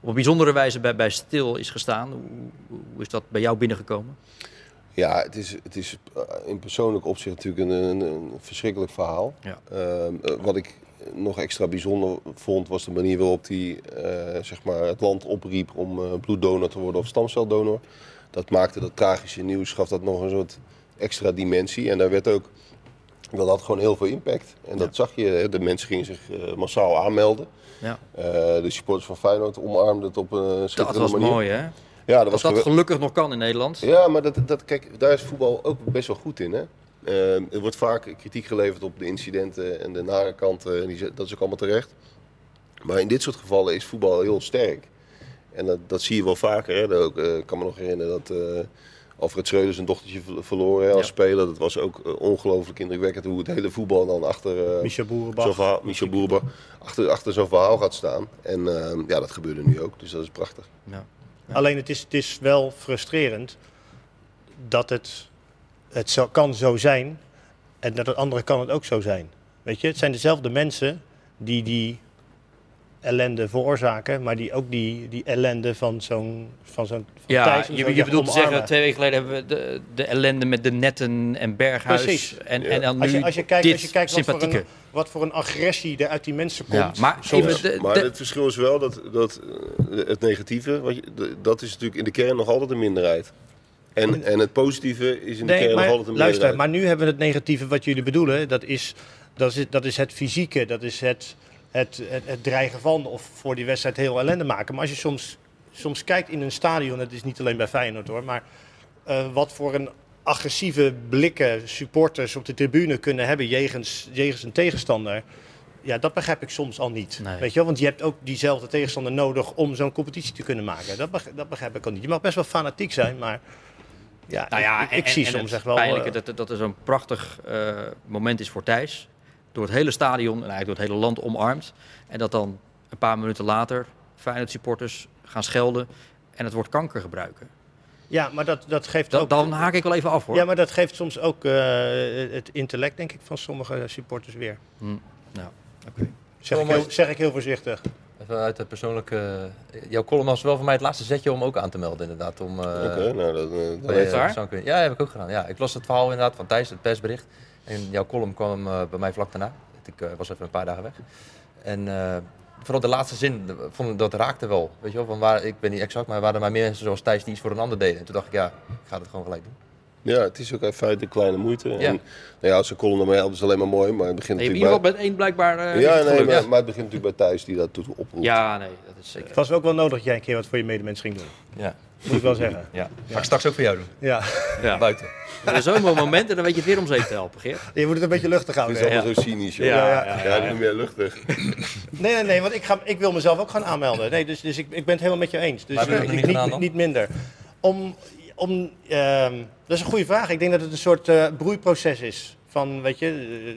Speaker 2: op een bijzondere wijze bij, bij stil is gestaan. Hoe, hoe is dat bij jou binnengekomen?
Speaker 3: Ja, het is, het is eh, in persoonlijk opzicht natuurlijk een, een, verschrikkelijk verhaal.
Speaker 2: Ja.
Speaker 3: Ehm, eh, wat ik nog extra bijzonder vond, was de manier waarop hij eh, zeg maar het land opriep om bloeddonor te worden of stamceldonor. Dat maakte dat tragische nieuws, gaf dat nog een soort extra dimensie. En daar werd ook, dat had gewoon heel veel impact. En dat zag je, hè, de mensen gingen zich massaal aanmelden.
Speaker 2: Ja.
Speaker 3: De supporters van Feyenoord omarmden het op een
Speaker 2: Dat
Speaker 3: schitterende
Speaker 2: was
Speaker 3: manier.
Speaker 2: mooi, hè?
Speaker 3: Ja, dat was
Speaker 2: gelukkig nog kan in Nederland.
Speaker 3: ja, maar dat, dat, kijk, daar is voetbal ook best wel goed in. Hè? Eh, er wordt vaak kritiek geleverd op de incidenten en de nare kanten. En die, dat is ook allemaal terecht. Maar in dit soort gevallen is voetbal heel sterk. En dat, dat zie je wel vaker. Hè? Dat ook, eh, ik kan me nog herinneren dat eh, Alfred Schreuder zijn dochtertje ver- verloren hè, als
Speaker 2: Ja.
Speaker 3: speler. Dat was ook ongelooflijk indrukwekkend hoe het hele voetbal dan achter eh,
Speaker 4: Michel Boerenbach.
Speaker 3: verhaal, Michel Boerenbach, achter, achter zo'n verhaal gaat staan. En ja, dat gebeurde nu ook. Dus dat is prachtig.
Speaker 2: Ja.
Speaker 4: Alleen het is, het is wel frustrerend dat het, het zo, kan zo zijn en dat het andere kan het ook zo zijn. Weet je, het zijn dezelfde mensen die die ellende veroorzaken, maar die ook die, die ellende van zo'n van zo'n
Speaker 2: Ja, je,
Speaker 4: zo
Speaker 2: je
Speaker 4: zeggen,
Speaker 2: bedoelt te zeggen, twee weken geleden hebben we de, de ellende met de netten en Berghuis.
Speaker 4: Precies.
Speaker 2: En,
Speaker 3: Ja.
Speaker 2: en dan nu
Speaker 4: Als je, als je kijkt,
Speaker 2: dit
Speaker 4: als je kijkt wat, voor
Speaker 2: sympathieke.
Speaker 4: een, wat voor een agressie er uit die mensen
Speaker 2: Ja,
Speaker 4: komt.
Speaker 2: maar
Speaker 4: soms.
Speaker 2: even de,
Speaker 3: Maar het verschil is wel dat, dat eh, het negatieve, wat je, dat is natuurlijk in de kern nog altijd een minderheid. En, en het positieve is in de
Speaker 4: Nee,
Speaker 3: kern nog
Speaker 4: maar
Speaker 3: altijd een
Speaker 4: luister,
Speaker 3: meerderheid.
Speaker 4: maar nu hebben we het negatieve wat jullie bedoelen. Dat is, dat is, dat is het fysieke, dat is het, het, het, het dreigen van of voor die wedstrijd heel ellende maken. Maar als je soms, soms kijkt in een stadion, het is niet alleen bij Feyenoord hoor, maar eh, wat voor een agressieve blikken supporters op de tribune kunnen hebben jegens, jegens een tegenstander. Ja, dat begrijp ik soms al niet.
Speaker 2: Nee.
Speaker 4: Weet je wel? Want je hebt ook diezelfde tegenstander nodig om zo'n competitie te kunnen maken. Dat begrijp, dat begrijp ik al niet. Je mag best wel fanatiek zijn, maar ja,
Speaker 2: nou ja,
Speaker 4: ik,
Speaker 2: en-
Speaker 4: ik
Speaker 2: en-
Speaker 4: zie
Speaker 2: en
Speaker 4: soms echt wel...
Speaker 2: pijnlijke
Speaker 4: eh,
Speaker 2: dat, dat er zo'n prachtig eh, moment is voor Thijs. Door het hele stadion en eigenlijk door het hele land omarmd. En dat dan een paar minuten later Feyenoord supporters gaan schelden. en het woord kanker gebruiken.
Speaker 4: Ja, maar dat, dat geeft
Speaker 2: Dan,
Speaker 4: ook...
Speaker 2: dan haak ik wel even af hoor.
Speaker 4: Ja, maar dat geeft soms ook eh, het intellect, denk ik, van sommige supporters weer.
Speaker 2: Hm, nou, oké.
Speaker 4: Zeg, ik
Speaker 5: Thomas-
Speaker 4: heel, zeg ik heel voorzichtig.
Speaker 5: Even uit de persoonlijke... jouw column was wel voor mij het laatste zetje om ook aan te melden inderdaad. Om, eh,
Speaker 3: Oké, nou, dat, eh, dat
Speaker 5: eh,
Speaker 2: waar?
Speaker 5: Ja, heb ik ook gedaan. Ja, ik las het verhaal inderdaad van Thijs, het persbericht. En jouw column kwam eh, bij mij vlak daarna. Ik eh, was even een paar dagen weg. En eh, vooral de laatste zin, vond, dat raakte wel. Weet je wel, van waar, ik weet niet exact, maar er waren maar meer mensen zoals Thijs die iets voor een ander deden. En toen dacht ik, ja, ik ga het gewoon gelijk doen.
Speaker 3: Ja, het is ook in feite een kleine moeite.
Speaker 5: Ja.
Speaker 3: En, nou ja, als een column ermee helpt is alleen maar mooi, maar het begint
Speaker 2: Je hebt in
Speaker 3: natuurlijk
Speaker 2: ieder geval met één blijkbaar eh,
Speaker 3: bij... Ja, nee, maar, maar het begint natuurlijk bij Thijs die dat toe oproept.
Speaker 2: Ja, nee, dat is zeker.
Speaker 4: Het was ook wel nodig dat jij een keer wat voor je medemens ging doen.
Speaker 5: Ja,
Speaker 4: Moet ik wel zeggen.
Speaker 5: ja. Ga ik straks ook voor jou doen.
Speaker 4: Ja.
Speaker 2: Ja.
Speaker 5: Buiten.
Speaker 2: Er is zo'n moment en dan weet je het weer om zeep te helpen, Geert.
Speaker 4: Je moet het een beetje luchtig
Speaker 3: Het
Speaker 4: houden.
Speaker 3: is
Speaker 4: hè?
Speaker 3: allemaal zo cynisch, joh.
Speaker 2: Ja,
Speaker 3: Ja,
Speaker 2: ja,
Speaker 3: ja, meer luchtig.
Speaker 4: Nee, nee, nee, want ik, ga, ik wil mezelf ook gaan aanmelden. Nee, dus, dus ik, ik ben het helemaal met je eens. Dus
Speaker 5: dat
Speaker 4: ik-
Speaker 5: niet
Speaker 4: niet,
Speaker 5: gedaan dan?
Speaker 4: niet minder. Om, om, ehm, dat is een goede vraag. Ik denk dat het een soort eh, broeiproces is. Van, weet je,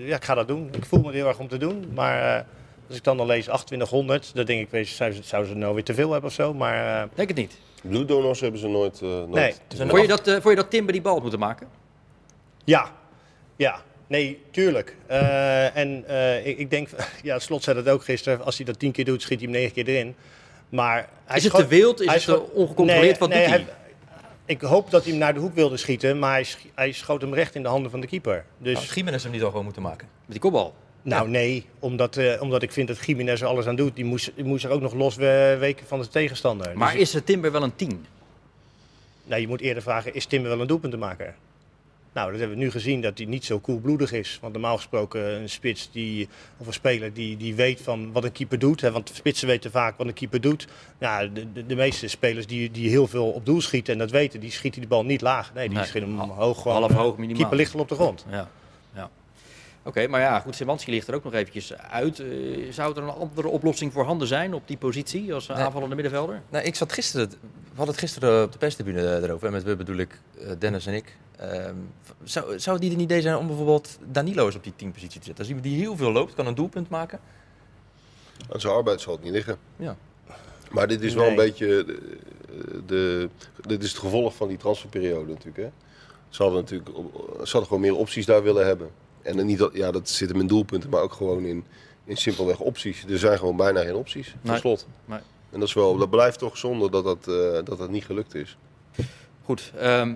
Speaker 4: eh, ja, ik ga dat doen. Ik voel me er heel erg om te doen. Maar eh, als ik dan al lees 2800, dan denk ik, weet je, zouden ze, nou weer te veel hebben of zo. Maar eh,
Speaker 2: Denk het niet.
Speaker 3: Bloeddonors hebben ze nooit... eh, nooit
Speaker 4: Nee.
Speaker 2: Vond je, dat, eh, vond je dat Timber die bal had moeten maken?
Speaker 4: ja, ja. Nee, tuurlijk. Eh, en eh, ik, ik denk, ja, Slot zei dat ook gisteren. Als hij dat tien keer doet, schiet hij hem negen keer erin. Maar hij
Speaker 2: Is het te wild? Is
Speaker 4: hij
Speaker 2: het ongecontroleerd?
Speaker 4: Nee,
Speaker 2: Wat
Speaker 4: nee,
Speaker 2: doet hij?
Speaker 4: Ik hoop dat hij hem naar de hoek wilde schieten, maar hij, sch- hij schoot hem recht in de handen van de keeper. Dus,
Speaker 5: Had Gimenez hem niet al gewoon moeten maken?
Speaker 2: Met die kopbal.
Speaker 4: Nou nee, omdat, eh, omdat ik vind dat Jiménez er alles aan doet. Die moest, die moest er ook nog los we- weken van de tegenstander.
Speaker 2: Maar
Speaker 4: Dus ik-
Speaker 2: is het Timber wel een 10?
Speaker 4: nou, je moet eerder vragen, is Timber wel een doelpuntenmaker? Nou, dat hebben we nu gezien dat hij niet zo koelbloedig is. Want normaal gesproken een spits die, of een speler die, die weet van wat een keeper doet. Hè, want spitsen weten vaak wat een keeper doet. Nou, de, de, de meeste spelers die, die heel veel op doel schieten en dat weten, die schieten die bal niet laag. Nee, die
Speaker 2: Nee.
Speaker 4: schieten hem hoog. Gewoon,
Speaker 2: Half
Speaker 4: eh,
Speaker 2: hoog minimaal.
Speaker 4: Keeper ligt al op de grond.
Speaker 2: Ja. Oké, maar ja, goed, Semanski ligt er ook nog eventjes uit. Eh, zou er een andere oplossing voor handen zijn op die positie als
Speaker 5: Nee.
Speaker 2: aanvallende middenvelder?
Speaker 5: Nou, ik zat gisteren, we hadden het gisteren op de perstribune erover. En met we bedoel ik eh, Dennis en ik. Ehm, zou, zou het niet een idee zijn om bijvoorbeeld Danilo eens op die teampositie te zetten? Als iemand die heel veel loopt, kan een doelpunt maken.
Speaker 3: Aan zijn arbeid zal het niet liggen.
Speaker 5: Ja.
Speaker 3: Maar dit is wel
Speaker 4: Nee.
Speaker 3: een beetje de, de, dit is het gevolg van die transferperiode natuurlijk. Hè. Ze hadden natuurlijk ze hadden gewoon meer opties daar willen hebben. En dan niet dat, ja, dat zit hem in doelpunten, maar ook gewoon in, in simpelweg opties. Er zijn gewoon bijna geen opties,
Speaker 2: Nee.
Speaker 3: tot slot.
Speaker 2: Nee.
Speaker 3: En dat, is wel, dat blijft toch zonde dat dat, eh, dat dat niet gelukt is.
Speaker 2: Goed, ehm,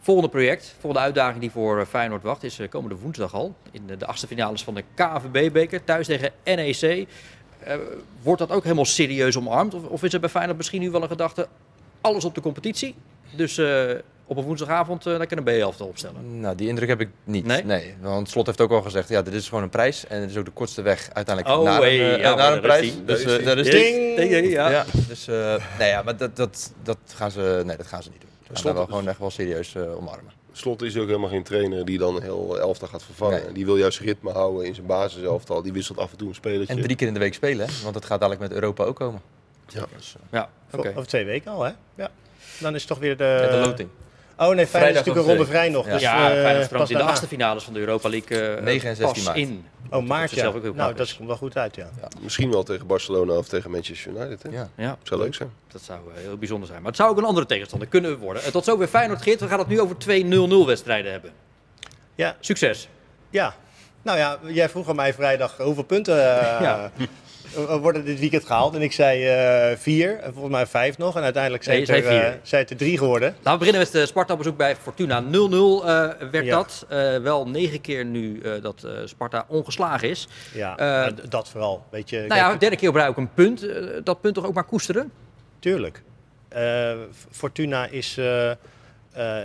Speaker 2: volgende project, volgende uitdaging die voor eh, Feyenoord wacht is eh, komende woensdag al. In de, de achtste finales van de KVB-beker, thuis tegen NEC. Wordt dat ook helemaal serieus omarmd? Of, of is er bij Feyenoord misschien nu wel een gedachte, alles op de competitie? Dus op een woensdagavond uh, lekker een B-elftal opstellen.
Speaker 5: Nou, die indruk heb ik niet.
Speaker 2: Nee?
Speaker 5: want Slot heeft ook al gezegd, ja, dit is gewoon een prijs. En het is ook de kortste weg uiteindelijk
Speaker 2: Oh,
Speaker 5: naar
Speaker 2: hey,
Speaker 5: een, eh,
Speaker 2: ja, maar
Speaker 5: naar een prijs. Dus
Speaker 3: is
Speaker 5: eh, daar is.
Speaker 4: Ding!
Speaker 2: Ding, ja.
Speaker 5: Ja, dus eh nee, ja, maar dat, dat, dat, gaan ze, nee, dat gaan ze niet doen. Ze gaan daar wel gewoon echt wel serieus eh, omarmen.
Speaker 3: Slot is ook helemaal geen trainer die dan heel elftal gaat vervangen.
Speaker 5: Nee.
Speaker 3: Die wil juist ritme houden in zijn basiselftal. Die wisselt af en toe een spelertje.
Speaker 5: En drie keer in de week spelen, hè? want het gaat dadelijk met Europa ook komen.
Speaker 3: Ja.
Speaker 5: Dus,
Speaker 2: Ja, oké.
Speaker 4: Over twee weken al, hè? Ja. Dan is het toch weer de...
Speaker 5: ja, de loting.
Speaker 4: Oh nee, Feyenoord is natuurlijk een ronde vrij nog.
Speaker 5: Ja.
Speaker 4: Dus,
Speaker 2: ja,
Speaker 4: eh,
Speaker 2: Feyenoord in de achtste finales van de Europa League eh
Speaker 5: 9 en 16
Speaker 2: pas
Speaker 5: maart.
Speaker 2: in.
Speaker 4: Oh, maart
Speaker 2: ze
Speaker 4: ja.
Speaker 2: zelf ook heel
Speaker 4: Nou, dat
Speaker 2: is.
Speaker 4: komt wel goed uit, ja.
Speaker 3: Misschien wel tegen Barcelona of tegen Manchester United. Hè?
Speaker 5: Ja.
Speaker 2: Ja,
Speaker 3: Zou leuk zijn.
Speaker 2: dat zou eh, heel bijzonder zijn. Maar het zou ook een andere tegenstander kunnen worden. Eh, tot zover Feyenoord, Geert. We gaan het nu over twee 0-0 wedstrijden hebben.
Speaker 4: Ja,
Speaker 2: Succes.
Speaker 4: Ja, nou ja, jij vroeg aan mij vrijdag hoeveel punten eh,
Speaker 2: Ja.
Speaker 4: eh, worden dit weekend gehaald. En ik zei eh, vier, en volgens mij vijf nog. En uiteindelijk zijn,
Speaker 2: Nee,
Speaker 4: het, er, eh, zijn het er drie geworden.
Speaker 2: Laten we beginnen met het Sparta-bezoek bij Fortuna. 0-0 eh, werd
Speaker 4: Ja.
Speaker 2: dat. Eh, wel negen keer nu eh, dat eh, Sparta ongeslagen is.
Speaker 4: Ja,
Speaker 2: Eh,
Speaker 4: dat vooral. Weet je,
Speaker 2: nou ja, derde keer op rij ook een punt. Eh, dat punt toch ook maar koesteren?
Speaker 4: tuurlijk. Eh, Fortuna is eh, eh,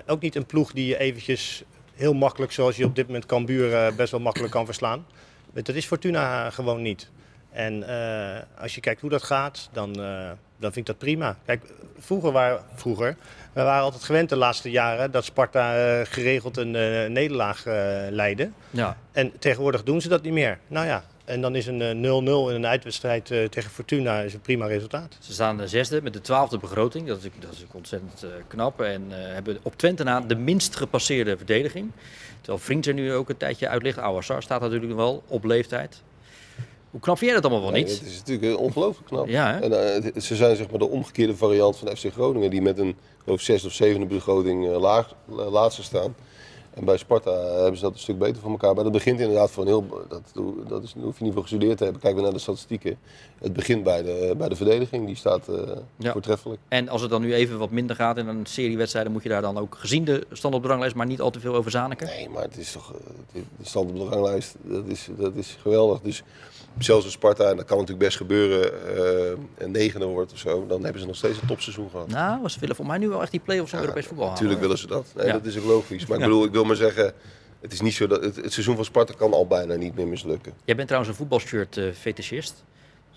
Speaker 4: ook niet een ploeg die je eventjes heel makkelijk, zoals je op dit moment Cambuur eh, best wel makkelijk kan verslaan. Dat is Fortuna gewoon niet. En eh, als je kijkt hoe dat gaat, dan, eh, dan vind ik dat prima. Kijk, vroeger waren, vroeger, we waren altijd gewend de laatste jaren dat Sparta eh, geregeld een nederlaag leidde.
Speaker 2: Ja.
Speaker 4: En tegenwoordig doen ze dat niet meer. Nou ja, en dan is een eh, 0-0 in een uitwedstrijd tegen Fortuna is een prima resultaat.
Speaker 2: Ze staan de zesde met de twaalfde begroting. Dat is, dat is ontzettend knap. En hebben op Twente na de minst gepasseerde verdediging. Terwijl Vriend er nu ook een tijdje uit ligt. Ouassar staat natuurlijk wel op leeftijd. Hoe knap vind jij dat allemaal wel
Speaker 3: Nee,
Speaker 2: niet?
Speaker 3: Het is natuurlijk eh, ongelooflijk knap.
Speaker 2: Ja?
Speaker 3: En, eh, ze zijn zeg maar de omgekeerde variant van FC Groningen, die met een zesde of zevende begroting eh, laag, la- laatste staan. En bij Sparta eh, hebben ze dat een stuk beter voor elkaar. Maar dat begint inderdaad van heel. Dat, dat is, hoef je niet voor gestudeerd te hebben. Kijk weer naar de statistieken. Het begint bij de, bij de verdediging, die staat eh,
Speaker 2: Ja.
Speaker 3: voortreffelijk.
Speaker 2: En als het dan nu even wat minder gaat in een serie wedstrijden, moet je daar dan ook gezien de stand op de ranglijst, maar niet al te veel over zaniken?
Speaker 3: Nee, maar het is toch. eh, De stand op de ranglijst, dat is, dat is geweldig. Dus zelfs als Sparta, en dat kan natuurlijk best gebeuren, eh een negende wordt of zo, dan hebben ze nog steeds een topseizoen gehad.
Speaker 2: Nou, ze willen voor mij nu wel echt die play-offs in Europees voetbal halen.
Speaker 3: Natuurlijk willen ze dat. Nee,
Speaker 2: Ja.
Speaker 3: Dat is ook logisch. Maar ik bedoel, ik wil zeggen, het is niet zo dat het, seizoen van Sparta kan al bijna niet meer mislukken.
Speaker 2: Jij bent trouwens een voetbalshirt fetischist.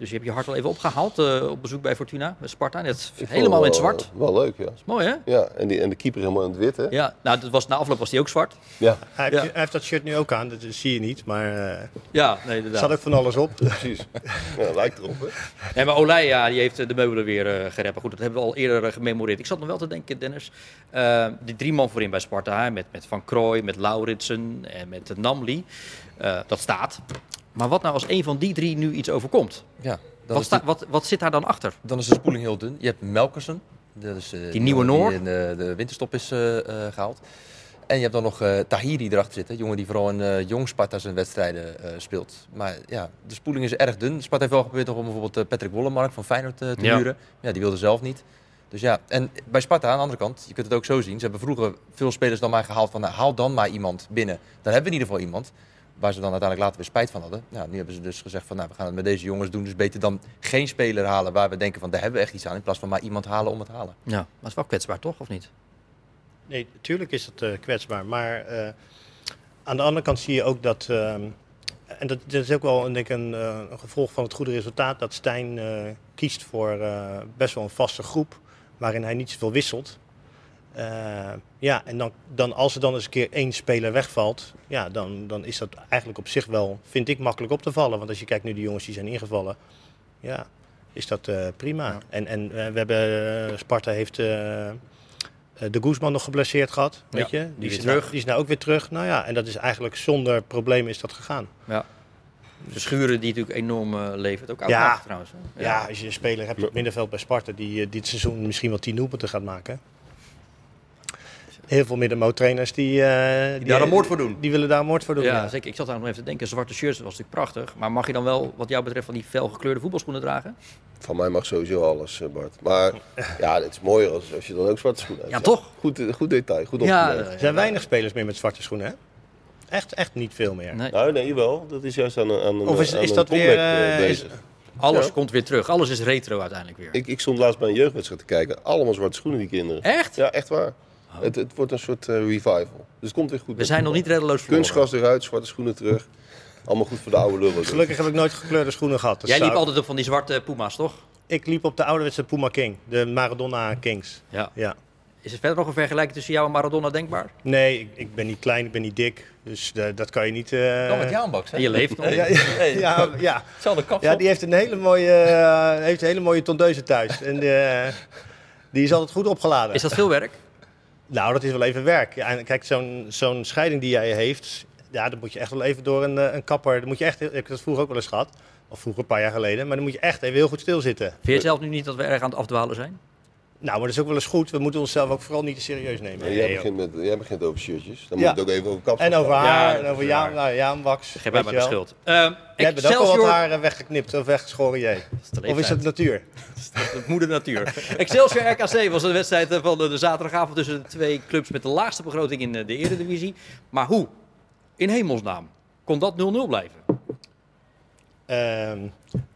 Speaker 2: Dus je hebt je hart al even opgehaald eh, op bezoek bij Fortuna, bij Sparta. Net helemaal in het
Speaker 3: wel,
Speaker 2: zwart.
Speaker 3: eh, Wel leuk, ja.
Speaker 2: Mooi hè?
Speaker 3: Ja, en, die, en de keeper helemaal in het wit, hè?
Speaker 2: Ja, nou, dat was, na afloop was die ook zwart.
Speaker 3: Ja,
Speaker 4: Hij, heeft, hij dat shirt nu ook aan, dat zie je niet. Maar eh,
Speaker 2: Ja, nee,
Speaker 4: er
Speaker 2: inderdaad.
Speaker 4: staat ook van alles op.
Speaker 3: precies. ja, lijkt erop, hè?
Speaker 2: Nee, maar Olij, ja, die heeft de meubelen weer eh. Maar goed, dat hebben we al eerder gememoreerd. Ik zat nog wel te denken, Dennis. eh, die drie man voorin bij Sparta, hè, met, met Van Krooij, met Lauritsen en met Namli. Eh, dat staat. Maar wat nou als een van die drie nu iets overkomt?
Speaker 5: Ja,
Speaker 2: Wat, wat, wat zit daar dan achter?
Speaker 5: dan is de spoeling heel dun. Je hebt Melkersen. Dat is, eh,
Speaker 2: Die nieuwe Noor.
Speaker 5: Die in de, de winterstop is eh, eh, gehaald. En je hebt dan nog Tahiri erachter zitten. Jongen die vooral in jong Sparta zijn wedstrijden speelt. Maar ja, de spoeling is erg dun. Sparta heeft wel geprobeerd om bijvoorbeeld Patrick Wollemark van Feyenoord te
Speaker 2: Ja.
Speaker 5: huren. Ja, die wilde zelf niet. Dus ja, en bij Sparta aan de andere kant, je kunt het ook zo zien. Ze hebben vroeger veel spelers dan maar gehaald van nou, haal dan maar iemand binnen. Dan hebben we in ieder geval iemand waar ze dan uiteindelijk later weer spijt van hadden. Nou, nu hebben ze dus gezegd van nou, we gaan het met deze jongens doen. Dus beter dan geen speler halen waar we denken van daar hebben we echt iets aan. In plaats van maar iemand halen om het halen.
Speaker 2: Ja, maar het is wel kwetsbaar, toch? Of niet?
Speaker 4: Nee, natuurlijk is dat eh, kwetsbaar. Maar eh, aan de andere kant zie je ook dat. ehm, en dat, dat is ook wel denk ik, een, eh, een gevolg van het goede resultaat. Dat Stijn eh, kiest voor eh, best wel een vaste groep. Waarin hij niet zoveel wisselt. Eh, ja, en dan, dan als er dan eens een keer één speler wegvalt. Ja, dan, dan is dat eigenlijk op zich wel, vind ik, makkelijk op te vallen. Want als je kijkt nu de jongens die zijn ingevallen. Ja, is dat eh, prima. En, en eh, we hebben, Sparta heeft de Guzman nog geblesseerd gehad, weet
Speaker 2: Ja,
Speaker 4: je?
Speaker 2: die
Speaker 4: is, nou,
Speaker 2: terug.
Speaker 4: die is nou ook weer terug. Nou ja, en dat is eigenlijk zonder problemen is dat gegaan.
Speaker 2: Ja. De schuren die natuurlijk enorm eh, levert. Ook
Speaker 4: Ja.
Speaker 2: Trouwens. hè?
Speaker 4: Ja, als je een speler hebt op het middenveld bij Sparta die dit seizoen misschien wel 10 doelpunten gaat maken. Heel veel middenmoottrainers die, eh,
Speaker 2: Die daar een moord voor doen.
Speaker 4: Die willen daar een moord voor doen.
Speaker 2: Ja,
Speaker 4: ja.
Speaker 2: zeker. Ik zat daar nog even te denken. Zwarte shirts was natuurlijk prachtig. Maar mag je dan wel, wat jou betreft, van die felgekleurde voetbalschoenen dragen?
Speaker 3: Van mij mag sowieso alles, eh, Bart. Maar ja, het is mooier als, als je dan ook zwarte schoenen hebt.
Speaker 2: Ja, toch?
Speaker 3: Goed, eh, goed detail, goed
Speaker 2: Ja,
Speaker 3: opgemerkt.
Speaker 4: Er zijn weinig spelers meer met zwarte schoenen, hè? Echt, echt niet veel meer.
Speaker 2: Nee.
Speaker 3: Nou, nee, wel. Dat is juist aan een, aan een,
Speaker 4: Of is-
Speaker 3: aan
Speaker 4: is
Speaker 3: een
Speaker 4: dat weer, is-.
Speaker 2: Alles
Speaker 3: Ja.
Speaker 2: komt weer terug. Alles is retro uiteindelijk weer.
Speaker 3: Ik, ik stond laatst bij een jeugdwedstrijd te kijken. Allemaal zwarte schoenen, die kinderen.
Speaker 2: Echt?
Speaker 3: Ja, echt waar. Het, het wordt een soort eh, revival. Dus het komt weer goed.
Speaker 2: We zijn nog niet reddeloos verloren.
Speaker 3: Kunstgras eruit, zwarte schoenen terug. Allemaal goed voor de oude lullen.
Speaker 4: Gelukkig heb ik nooit gekleurde schoenen gehad. Dus
Speaker 2: Jij liep
Speaker 4: zou-
Speaker 2: altijd op van die zwarte Puma's, toch?
Speaker 4: Ik liep op de ouderwetse Puma King, de Maradona Kings.
Speaker 2: Ja.
Speaker 4: Ja.
Speaker 2: Is er verder nog een vergelijking tussen jou en Maradona denkbaar?
Speaker 4: Nee, ik, ik ben niet klein, ik ben niet dik. Dus eh, dat kan je niet... eh,
Speaker 5: Dan met Jaanbaks, hè?
Speaker 2: En je leeft nog.
Speaker 4: Ja, ja, ja, ja.
Speaker 5: Hetzelfde kapsel.
Speaker 4: ja, die heeft een hele mooie, heeft een hele mooie tondeuze thuis. En die is altijd goed opgeladen.
Speaker 2: Is dat veel werk?
Speaker 4: Nou, dat is wel even werk. En kijk, zo'n zo'n scheiding die jij heeft, ja, dan moet je echt wel even door een, eh, een kapper. Dan moet je echt, ik heb dat vroeger ook wel eens gehad. Of vroeger, een paar jaar geleden. Maar dan moet je echt even heel goed stilzitten.
Speaker 2: Vind je zelf nu niet dat we erg aan het afdwalen zijn?
Speaker 4: Nou, maar dat is ook wel eens goed. We moeten onszelf ook vooral niet te serieus nemen.
Speaker 3: En jij,
Speaker 4: Nee,
Speaker 3: begint met, jij begint over shirtjes. Dan
Speaker 4: Ja.
Speaker 3: moet het ook even over kapsel
Speaker 4: En over haar,
Speaker 2: Ja,
Speaker 4: en
Speaker 2: dat
Speaker 4: over
Speaker 2: is
Speaker 4: ja,
Speaker 2: waar.
Speaker 4: nou, ja, wax.
Speaker 2: Geef mij maar
Speaker 4: je
Speaker 2: de schuld. Ehm
Speaker 4: Jij hebt ook al wat haar weggeknipt of weggeschoren, jij. Of is het natuur?
Speaker 2: Het moeder natuur. Excelsior RKC was de wedstrijd eh, van de, de zaterdagavond tussen de twee clubs met de laagste begroting in eh, de Eredivisie. Maar hoe? In hemelsnaam. Kon dat 0-0 blijven?
Speaker 4: Ehm,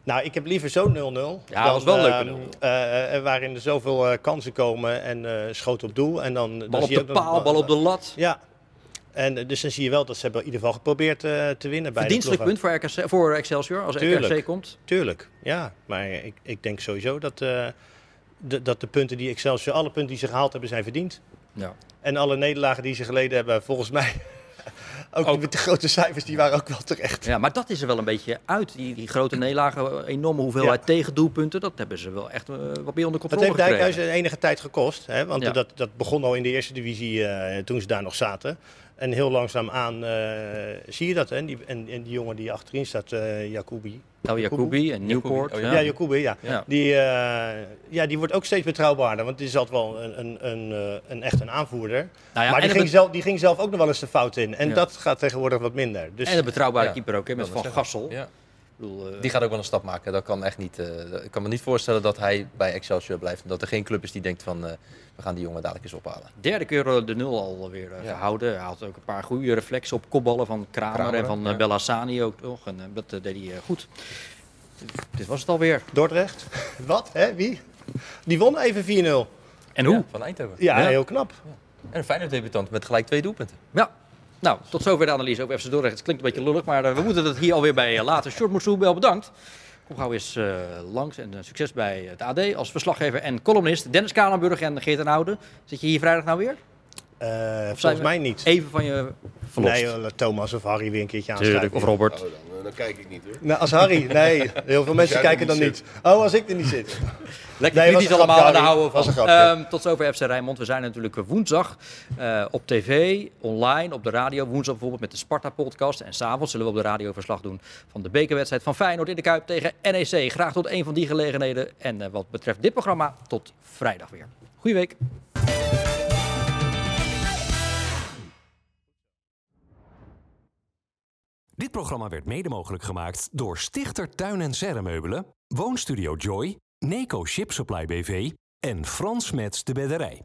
Speaker 4: nou, ik heb liever zo'n 0-0.
Speaker 2: Ja, dat was wel een leuke
Speaker 4: ehm,
Speaker 2: 0-0.
Speaker 4: eh, eh, waarin er zoveel eh, kansen komen en schoot op doel. En dan, dan
Speaker 2: Bal op
Speaker 4: zie je
Speaker 2: de paal, bal op de lat.
Speaker 4: Ja. En dus dan zie je wel dat ze hebben in ieder geval geprobeerd te winnen bij
Speaker 2: Verdienstelijk punt voor, RKC, voor Excelsior als
Speaker 4: Tuurlijk.
Speaker 2: RKC komt.
Speaker 4: Tuurlijk, ja. Maar ik, ik denk sowieso dat, de, dat de punten die Excelsior, alle punten die ze gehaald hebben, zijn verdiend.
Speaker 2: Ja.
Speaker 4: En alle nederlagen die ze geleden hebben, volgens mij, ook,
Speaker 2: Ook.
Speaker 4: met de grote cijfers, die waren ook wel terecht.
Speaker 2: ja, maar dat is er wel een beetje uit. Die, die grote nederlagen, enorme hoeveelheid
Speaker 4: Ja.
Speaker 2: tegendoelpunten. Dat hebben ze wel echt eh, wat meer onder
Speaker 4: Dat
Speaker 2: controle
Speaker 4: heeft
Speaker 2: gekregen.
Speaker 4: Dijkhuizen enige tijd gekost. Hè? Want
Speaker 2: Ja.
Speaker 4: dat, dat begon al in de eerste divisie eh, toen ze daar nog zaten. En heel langzaam aan zie je dat. Hè? En, die, en, en die jongen die achterin staat, uh, Jacobi.
Speaker 2: Oh, Jacobi en Newport.
Speaker 4: Oh, ja, ja Jacobi, ja. ja. Die, ja, die wordt ook steeds betrouwbaarder. Want die is altijd wel een, een, een, een echt een aanvoerder. Nou ja, maar die ging, zelf, die ging zelf ook nog wel eens de fout in. En dat gaat tegenwoordig wat minder.
Speaker 2: Dus, en een betrouwbare keeper ook, hè, met Van Gassel.
Speaker 5: Ja. Bedoel, uh... Die gaat ook wel een stap maken. Dat kan echt niet, uh, ik kan me niet voorstellen dat hij bij Excelsior blijft. En dat er geen club is die denkt van uh, we gaan die jongen dadelijk eens ophalen.
Speaker 2: Derde keer de nul alweer ja. gehouden. Hij had ook een paar goede reflexen op kopballen van Kramer, Kramer en van ja. Bellassani ook nog. En dat deed hij goed. Dit was het alweer.
Speaker 4: Dordrecht. Wat? Hè? Wie? Die won even 4-0.
Speaker 2: En hoe?
Speaker 5: van Eindhoven.
Speaker 4: Ja, heel knap.
Speaker 5: En een fijne debutant met gelijk twee doelpunten.
Speaker 2: Ja, nou, tot zover de analyse over FC Dordrecht. Het klinkt een beetje lullig, maar uh, we moeten het hier alweer bij uh, laten. Short Moussou, wel bedankt. Kom gauw uh, langs en succes bij het AD als verslaggever en columnist. Dennis Kalenburg en Geert en Oude. Zit je hier vrijdag nou weer?
Speaker 4: Volgens mij niet.
Speaker 2: Even van je verlost.
Speaker 4: Nee, Thomas of Harry weer een keertje aanschrijven.
Speaker 2: Of Robert.
Speaker 3: Oh, dan, dan, kijk ik niet hoor.
Speaker 4: Nou, als Harry, nee. Heel veel mensen kijken dan niet. Oh, als ik er niet zit.
Speaker 2: Lekker nee, kritisch allemaal aan de houden van. Um, tot zover FC Rijnmond. We zijn natuurlijk woensdag uh, op tv, online, op de radio. Woensdag bijvoorbeeld met de Sparta-podcast. En s'avonds zullen we op de radio verslag doen van de bekerwedstrijd van Feyenoord in de Kuip tegen NEC. Graag tot een van die gelegenheden. En uh, wat betreft dit programma, tot vrijdag weer. Goeie week.
Speaker 1: Dit programma werd mede mogelijk gemaakt door Stichter Tuin en Serremeubelen, Woonstudio Joy, Neco Ship Supply BV en Frans Mets de Bedderij.